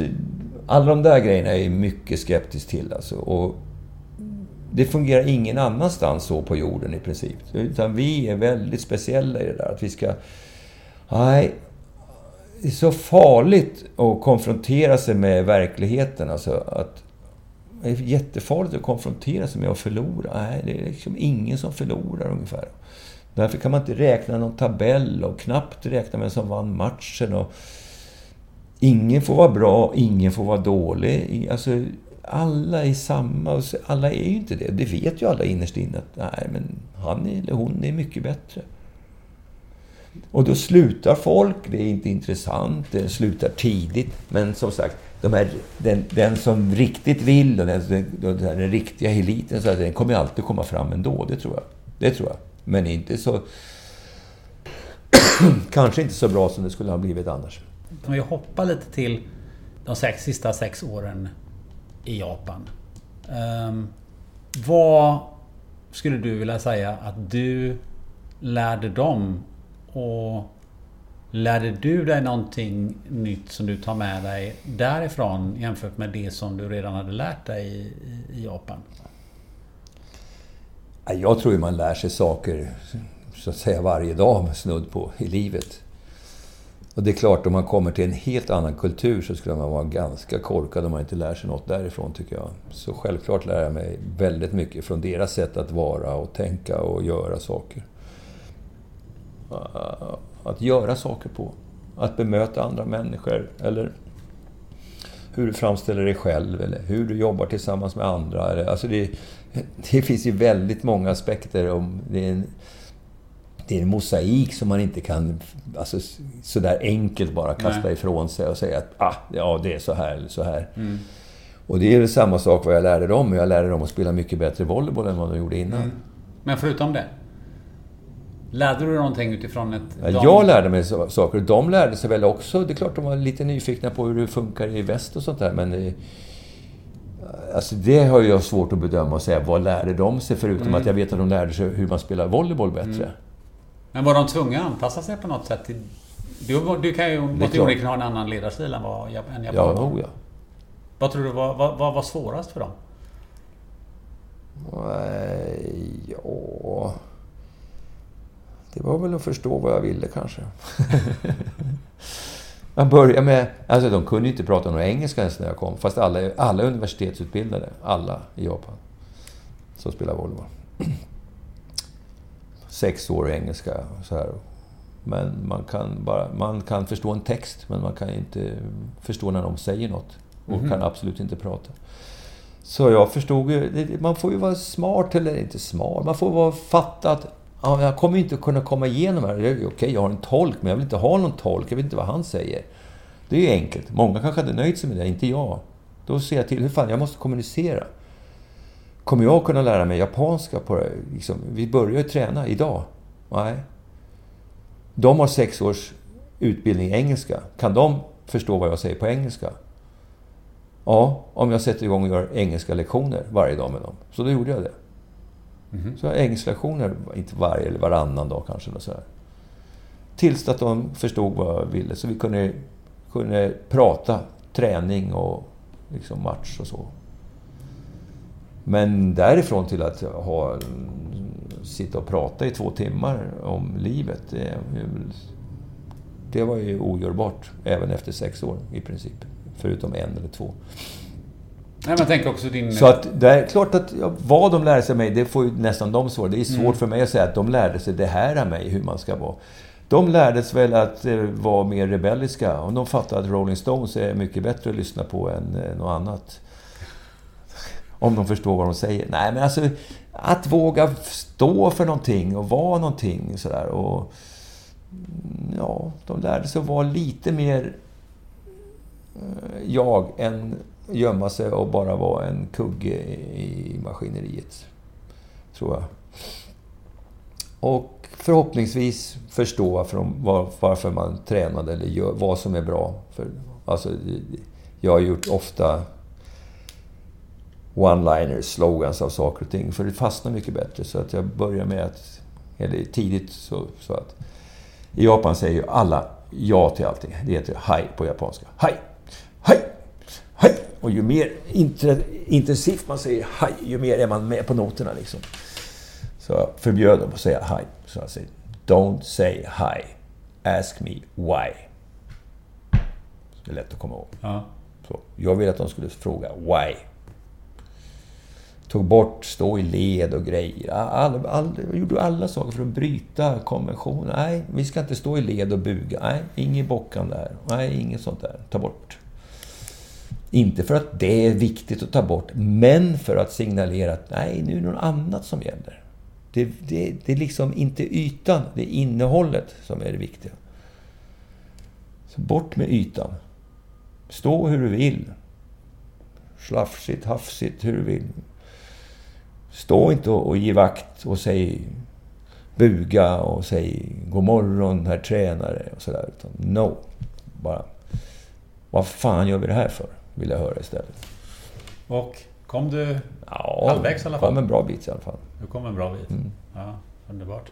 alla de där grejerna är jag mycket skeptisk till. Alltså. Och, det fungerar ingen annanstans så på jorden i princip. Utan vi är väldigt speciella i det där. Att vi ska... Nej, det är så farligt att konfrontera sig med verkligheten. Alltså att, det är jättefarligt att konfrontera sig med att förlora. Nej, det är liksom ingen som förlorar ungefär. Därför kan man inte räkna någon tabell och knappt räkna vem som vann matchen. Och ingen får vara bra, ingen får vara dålig. Alltså, alla är samma. Och alla är ju inte det. Det vet ju alla innerst inne att nej, men han eller hon är mycket bättre. Och då slutar folk, det är inte intressant, det slutar tidigt. Men som sagt, de här, den, den som riktigt vill och den, den, den riktiga eliten, så att den kommer alltid komma fram ändå. Det tror jag. Det tror jag. Men inte så... kanske inte så bra som det skulle ha blivit annars. Om vi hoppar lite till de sex, sista sex åren i Japan. Um, vad skulle du vilja säga att du lärde dem? Och lärde du dig någonting nytt som du tar med dig därifrån jämfört med det som du redan hade lärt dig i, i Japan? Jag tror ju man lär sig saker så att säga varje dag snudd på i livet. Och det är klart, om man kommer till en helt annan kultur så skulle man vara ganska korkad om man inte lär sig något därifrån, tycker jag. Så självklart lär jag mig väldigt mycket från deras sätt att vara och tänka och göra saker. Ah, att göra saker på. Att bemöta andra människor, eller hur du framställer dig själv, eller hur du jobbar tillsammans med andra. Alltså det, det finns ju väldigt många aspekter. Om det är en, det är en mosaik som man inte kan alltså, sådär enkelt bara kasta Nej. ifrån sig och säga att ah, ja, det är så här eller så här. Mm. Och det är väl samma sak vad jag lärde dem. Jag lärde dem att spela mycket bättre volleyboll än vad de gjorde innan. Mm. Men förutom det? Lärde du någonting utifrån ett... Ja, jag lärde mig saker. De lärde sig väl också. Det är klart de var lite nyfikna på hur det funkar i väst och sånt där. Men det, alltså det har jag svårt att bedöma och säga. Vad lärde de sig? Förutom mm. att jag vet att de lärde sig hur man spelar volleyboll bättre. Mm. Men var de tvungna att anpassa sig på något sätt? Till, du, du kan ju onekligen ha en annan ledarstil än vad en japan ja, oh, ja. Vad tror du var, vad, vad var svårast för dem? Ja... Det var väl att förstå vad jag ville kanske. Man började med... Alltså de kunde inte prata någon engelska ens när jag kom. Fast alla, alla universitetsutbildade. Alla i Japan. Som spelar volleyboll sex år i engelska. Så här. Men man kan, bara, man kan förstå en text, men man kan inte förstå när de säger något. Och mm. kan absolut inte prata. Så jag förstod ju... Man får ju vara smart, eller inte smart. Man får vara fatta att ja, jag kommer inte kunna komma igenom här. Okej, okay, jag har en tolk, men jag vill inte ha någon tolk. Jag vet inte vad han säger. Det är ju enkelt. Många kanske hade nöjt sig med det, inte jag. Då ser jag till, hur fan, jag måste kommunicera. Kommer jag kunna lära mig japanska på det? Liksom, vi börjar ju träna idag. Nej. De har sex års utbildning i engelska. Kan de förstå vad jag säger på engelska? Ja, om jag sätter igång och gör engelska lektioner varje dag med dem. Så då gjorde jag det. Mm. Så jag engelska lektioner, inte varje eller varannan dag kanske. Eller så här. Tills att de förstod vad jag ville. Så vi kunde, kunde prata träning och liksom match och så. Men därifrån till att ha, sitta och prata i två timmar om livet, det, det var ju ogörbart även efter sex år i princip. Förutom en eller två. Nej, men tänk också din... Så att det är klart att ja, vad de lärde sig av mig, det får ju nästan de svara. Det är svårt mm. för mig att säga att de lärde sig det här av mig, hur man ska vara. De lärde sig väl att eh, vara mer rebelliska. Och de fattade att Rolling Stones är mycket bättre att lyssna på än eh, något annat. Om de förstår vad de säger. Nej, men alltså att våga stå för någonting och vara någonting sådär. Och, mm, ja, de lärde sig att vara lite mer eh, jag än gömma sig och bara vara en kugge i maskineriet. Tror jag. Och förhoppningsvis förstå varför, de, varför man tränade eller gör, vad som är bra. För, alltså, jag har gjort ofta one-liners, slogans av saker och ting. För det fastnar mycket bättre. Så att jag börjar med att, eller tidigt så, så att... I Japan säger ju alla ja till allting. Det heter haj på japanska. Haj! Haj! Haj! Och ju mer intensivt man säger haj, ju mer är man med på noterna liksom. Så jag förbjöd dem att säga haj. Så jag säger Don't say hi. Ask me why. Det är lätt att komma ihåg. Ja. Så jag ville att de skulle fråga why tog bort stå i led och grejer. All, all, gjorde alla saker för att bryta konventionen. Nej, vi ska inte stå i led och buga. Nej, inget bockande där. Nej, inget sånt där. Ta bort. Inte för att det är viktigt att ta bort, men för att signalera att nej, nu är det något annat som gäller. Det, det, det är liksom inte ytan, det är innehållet som är det viktiga. Så bort med ytan. Stå hur du vill. Slafsigt, hafsigt, hur du vill. Stå inte och, och ge vakt och säg buga och säg god morgon herr tränare och sådär. Utan no. Bara vad fan gör vi det här för? Vill jag höra istället. Och kom du ja, halvvägs i alla fall? kom en bra bit i alla fall. Du kom en bra bit. Mm. Ja, underbart.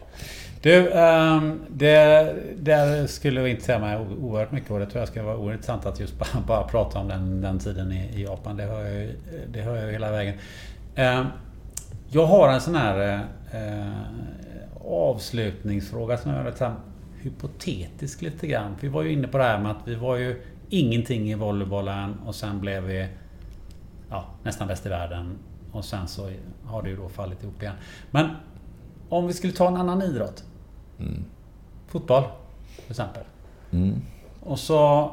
Du, um, det, där skulle jag intressera mig oerhört mycket och det tror jag ska vara oerhört intressant att just bara, bara prata om den, den tiden i, i Japan. Det hör jag, det hör jag hela vägen. Um, jag har en sån här eh, avslutningsfråga som är lite hypotetisk lite grann. Vi var ju inne på det här med att vi var ju ingenting i volleybollen och sen blev vi ja, nästan bäst i världen. Och sen så har det ju då fallit ihop igen. Men om vi skulle ta en annan idrott. Mm. Fotboll, till exempel. Mm. Och så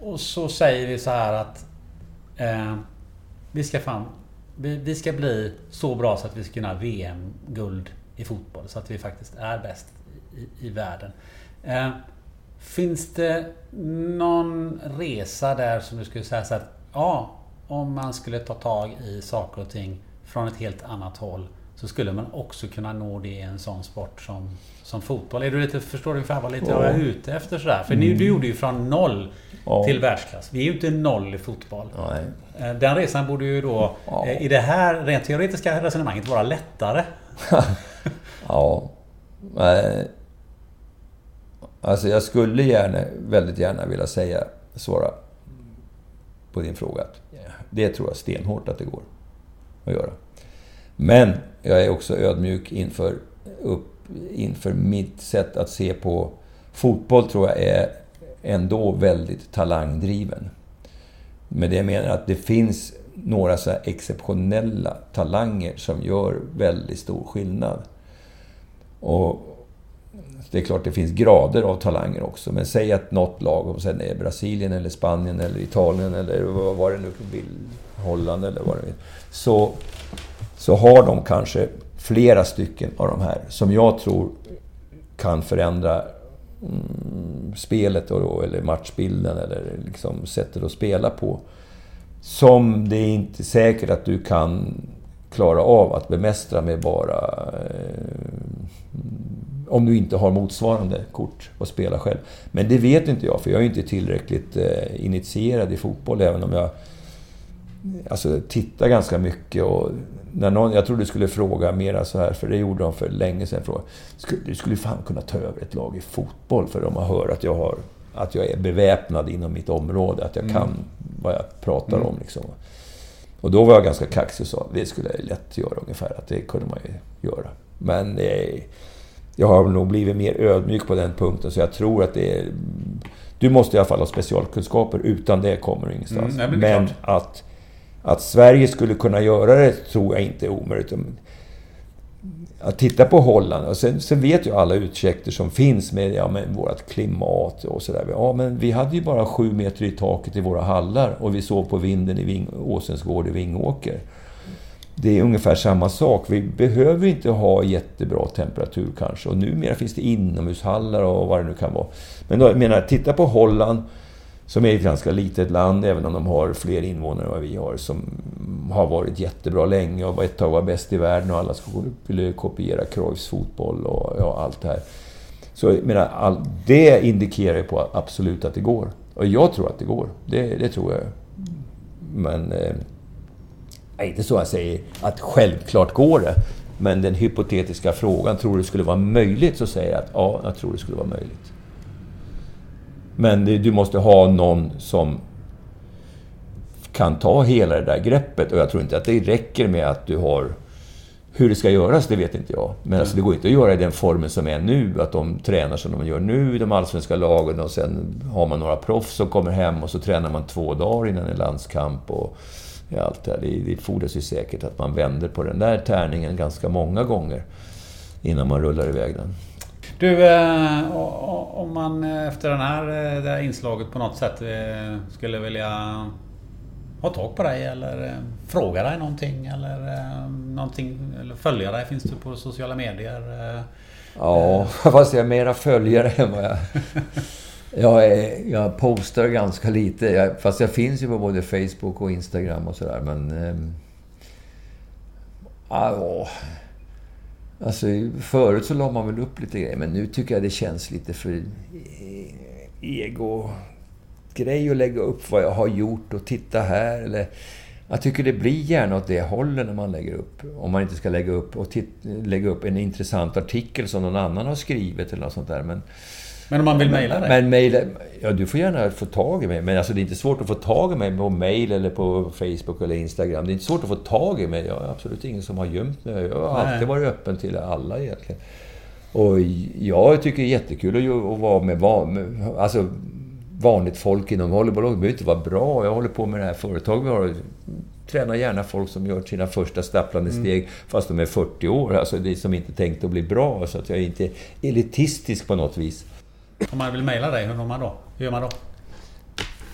Och så säger vi så här att eh, Vi ska fan vi, vi ska bli så bra så att vi ska kunna VM-guld i fotboll. Så att vi faktiskt är bäst i, i världen. Eh, finns det någon resa där som du skulle säga så att ja, om man skulle ta tag i saker och ting från ett helt annat håll så skulle man också kunna nå det i en sån sport som, som fotboll. Är du lite, förstår du ungefär vad lite jag är ute efter sådär? För mm. du gjorde ju från noll ja. till världsklass. Vi är ju inte noll i fotboll. Nej. Eh, den resan borde ju då ja. Eh, i det här rent teoretiska resonemanget vara lättare. ja. Alltså jag skulle gärna, väldigt gärna vilja säga, svara på din fråga. Det tror jag stenhårt att det går att göra. Men jag är också ödmjuk inför, upp, inför mitt sätt att se på fotboll tror jag är ändå väldigt talangdriven. Med det menar jag att det finns några så exceptionella talanger som gör väldigt stor skillnad. Och det är klart det finns grader av talanger också, men säg att något lag, om sen är Brasilien eller Spanien eller Italien eller vad det nu vill, Holland eller vad det vill. Så, så har de kanske flera stycken av de här som jag tror kan förändra mm, spelet då, eller matchbilden eller liksom sättet att spela på. Som det är inte säkert att du kan klara av att bemästra med bara... Eh, om du inte har motsvarande kort att spela själv. Men det vet inte jag, för jag är inte tillräckligt eh, initierad i fotboll, även om jag alltså, tittar ganska mycket. Och när någon, jag trodde du skulle fråga mera så här, för det gjorde de för länge sedan. Fråga, du skulle fan kunna ta över ett lag i fotboll, för de har hört att jag, har, att jag är beväpnad inom mitt område, att jag mm. kan vad jag pratar mm. om. Liksom. Och då var jag ganska kaxig och sa det skulle jag lätt göra ungefär, att det kunde man ju göra. Men eh, jag har nog blivit mer ödmjuk på den punkten, så jag tror att det är... Du måste i alla fall ha specialkunskaper, utan det kommer du ingenstans. Mm, men, men att att Sverige skulle kunna göra det tror jag inte är omöjligt. Att titta på Holland. Och sen, sen vet ju alla ursäkter som finns med, ja, med vårt klimat och sådär. Ja, men vi hade ju bara sju meter i taket i våra hallar och vi sov på vinden i Ving, Åsensgård i Vingåker. Det är ungefär samma sak. Vi behöver inte ha jättebra temperatur kanske. Och numera finns det inomhushallar och vad det nu kan vara. Men då, jag menar, titta på Holland som är ett ganska litet land, även om de har fler invånare än vad vi har, som har varit jättebra länge och ett tag var bäst i världen och alla skulle kopiera Cruyffs fotboll och ja, allt det här. Så jag menar, all, det indikerar ju på absolut att det går. Och jag tror att det går. Det, det tror jag. Men... Eh, inte så jag säger att självklart går det. Men den hypotetiska frågan, tror du det skulle vara möjligt? Så säger jag att ja, jag tror det skulle vara möjligt. Men du måste ha någon som kan ta hela det där greppet. Och jag tror inte att det räcker med att du har... Hur det ska göras, det vet inte jag. Men alltså, det går inte att göra i den formen som är nu. Att de tränar som de gör nu i de allsvenska lagen och sen har man några proffs som kommer hem och så tränar man två dagar innan en landskamp. Och allt det, här. det, det fordras ju säkert att man vänder på den där tärningen ganska många gånger innan man rullar iväg den. Du, eh, om man efter den här, eh, det här inslaget på något sätt eh, skulle vilja ha tag på dig eller fråga dig någonting eller någonting eller följa dig? Finns du på sociala medier? Ja, fast jag är mera följare än vad jag... Jag, är, jag postar ganska lite, jag, fast jag finns ju på både Facebook och Instagram och sådär, men... Eh, Alltså, förut så la man väl upp lite grejer, men nu tycker jag det känns lite för eh, ego-grej att lägga upp vad jag har gjort och titta här. Eller, jag tycker det blir gärna åt det hållet när man lägger upp. Om man inte ska lägga upp, och lägga upp en intressant artikel som någon annan har skrivit eller något sånt där. Men, men om man vill mejla dig? Men mejla... Ja, du får gärna få tag i mig. Men alltså det är inte svårt att få tag i mig på mejl eller på Facebook eller Instagram. Det är inte svårt att få tag i mig. Jag är absolut ingen som har gömt mig. Jag har Nej. alltid varit öppen till alla egentligen. Och jag tycker det är jättekul att, vara med, van, alltså, vanligt folk inom volleyboll. Det behöver inte vara bra. Jag håller på med det här företaget vi har. Tränar gärna folk som gör sina första stapplande mm. steg fast de är 40 år. Alltså det är som inte tänkt att bli bra. Så att jag är inte elitistisk på något vis. Om man vill mejla dig, hur gör man då? Hur gör man då?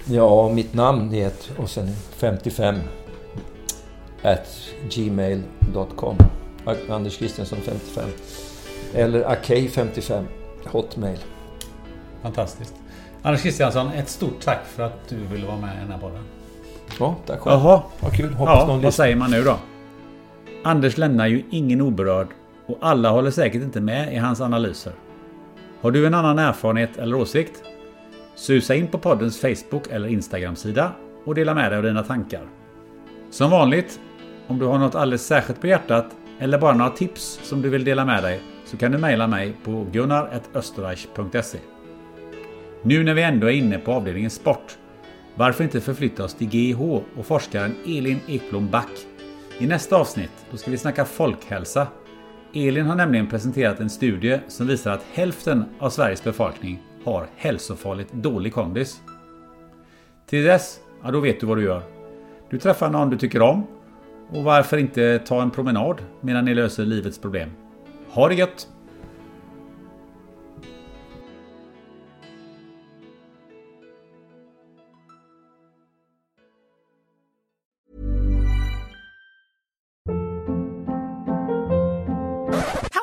Ja, mitt namn är ett, och sen 55 at gmail.com. Anders Kristiansson 55. Eller Akej55 Hotmail. Fantastiskt. Anders Kristiansson, ett stort tack för att du ville vara med i den här podden. Ja, tack själv. Jaha. Vad kul. Hoppas ja, någon vad säger man nu då? Anders lämnar ju ingen oberörd och alla håller säkert inte med i hans analyser. Har du en annan erfarenhet eller åsikt? Susa in på poddens Facebook eller Instagram-sida och dela med dig av dina tankar. Som vanligt, om du har något alldeles särskilt på hjärtat eller bara några tips som du vill dela med dig så kan du mejla mig på gunnar.österreich.se. Nu när vi ändå är inne på avdelningen sport, varför inte förflytta oss till GIH och forskaren Elin Ekblom Back? I nästa avsnitt då ska vi snacka folkhälsa Elin har nämligen presenterat en studie som visar att hälften av Sveriges befolkning har hälsofarligt dålig kondis. Till dess, ja då vet du vad du gör. Du träffar någon du tycker om och varför inte ta en promenad medan ni löser livets problem. Ha det gött!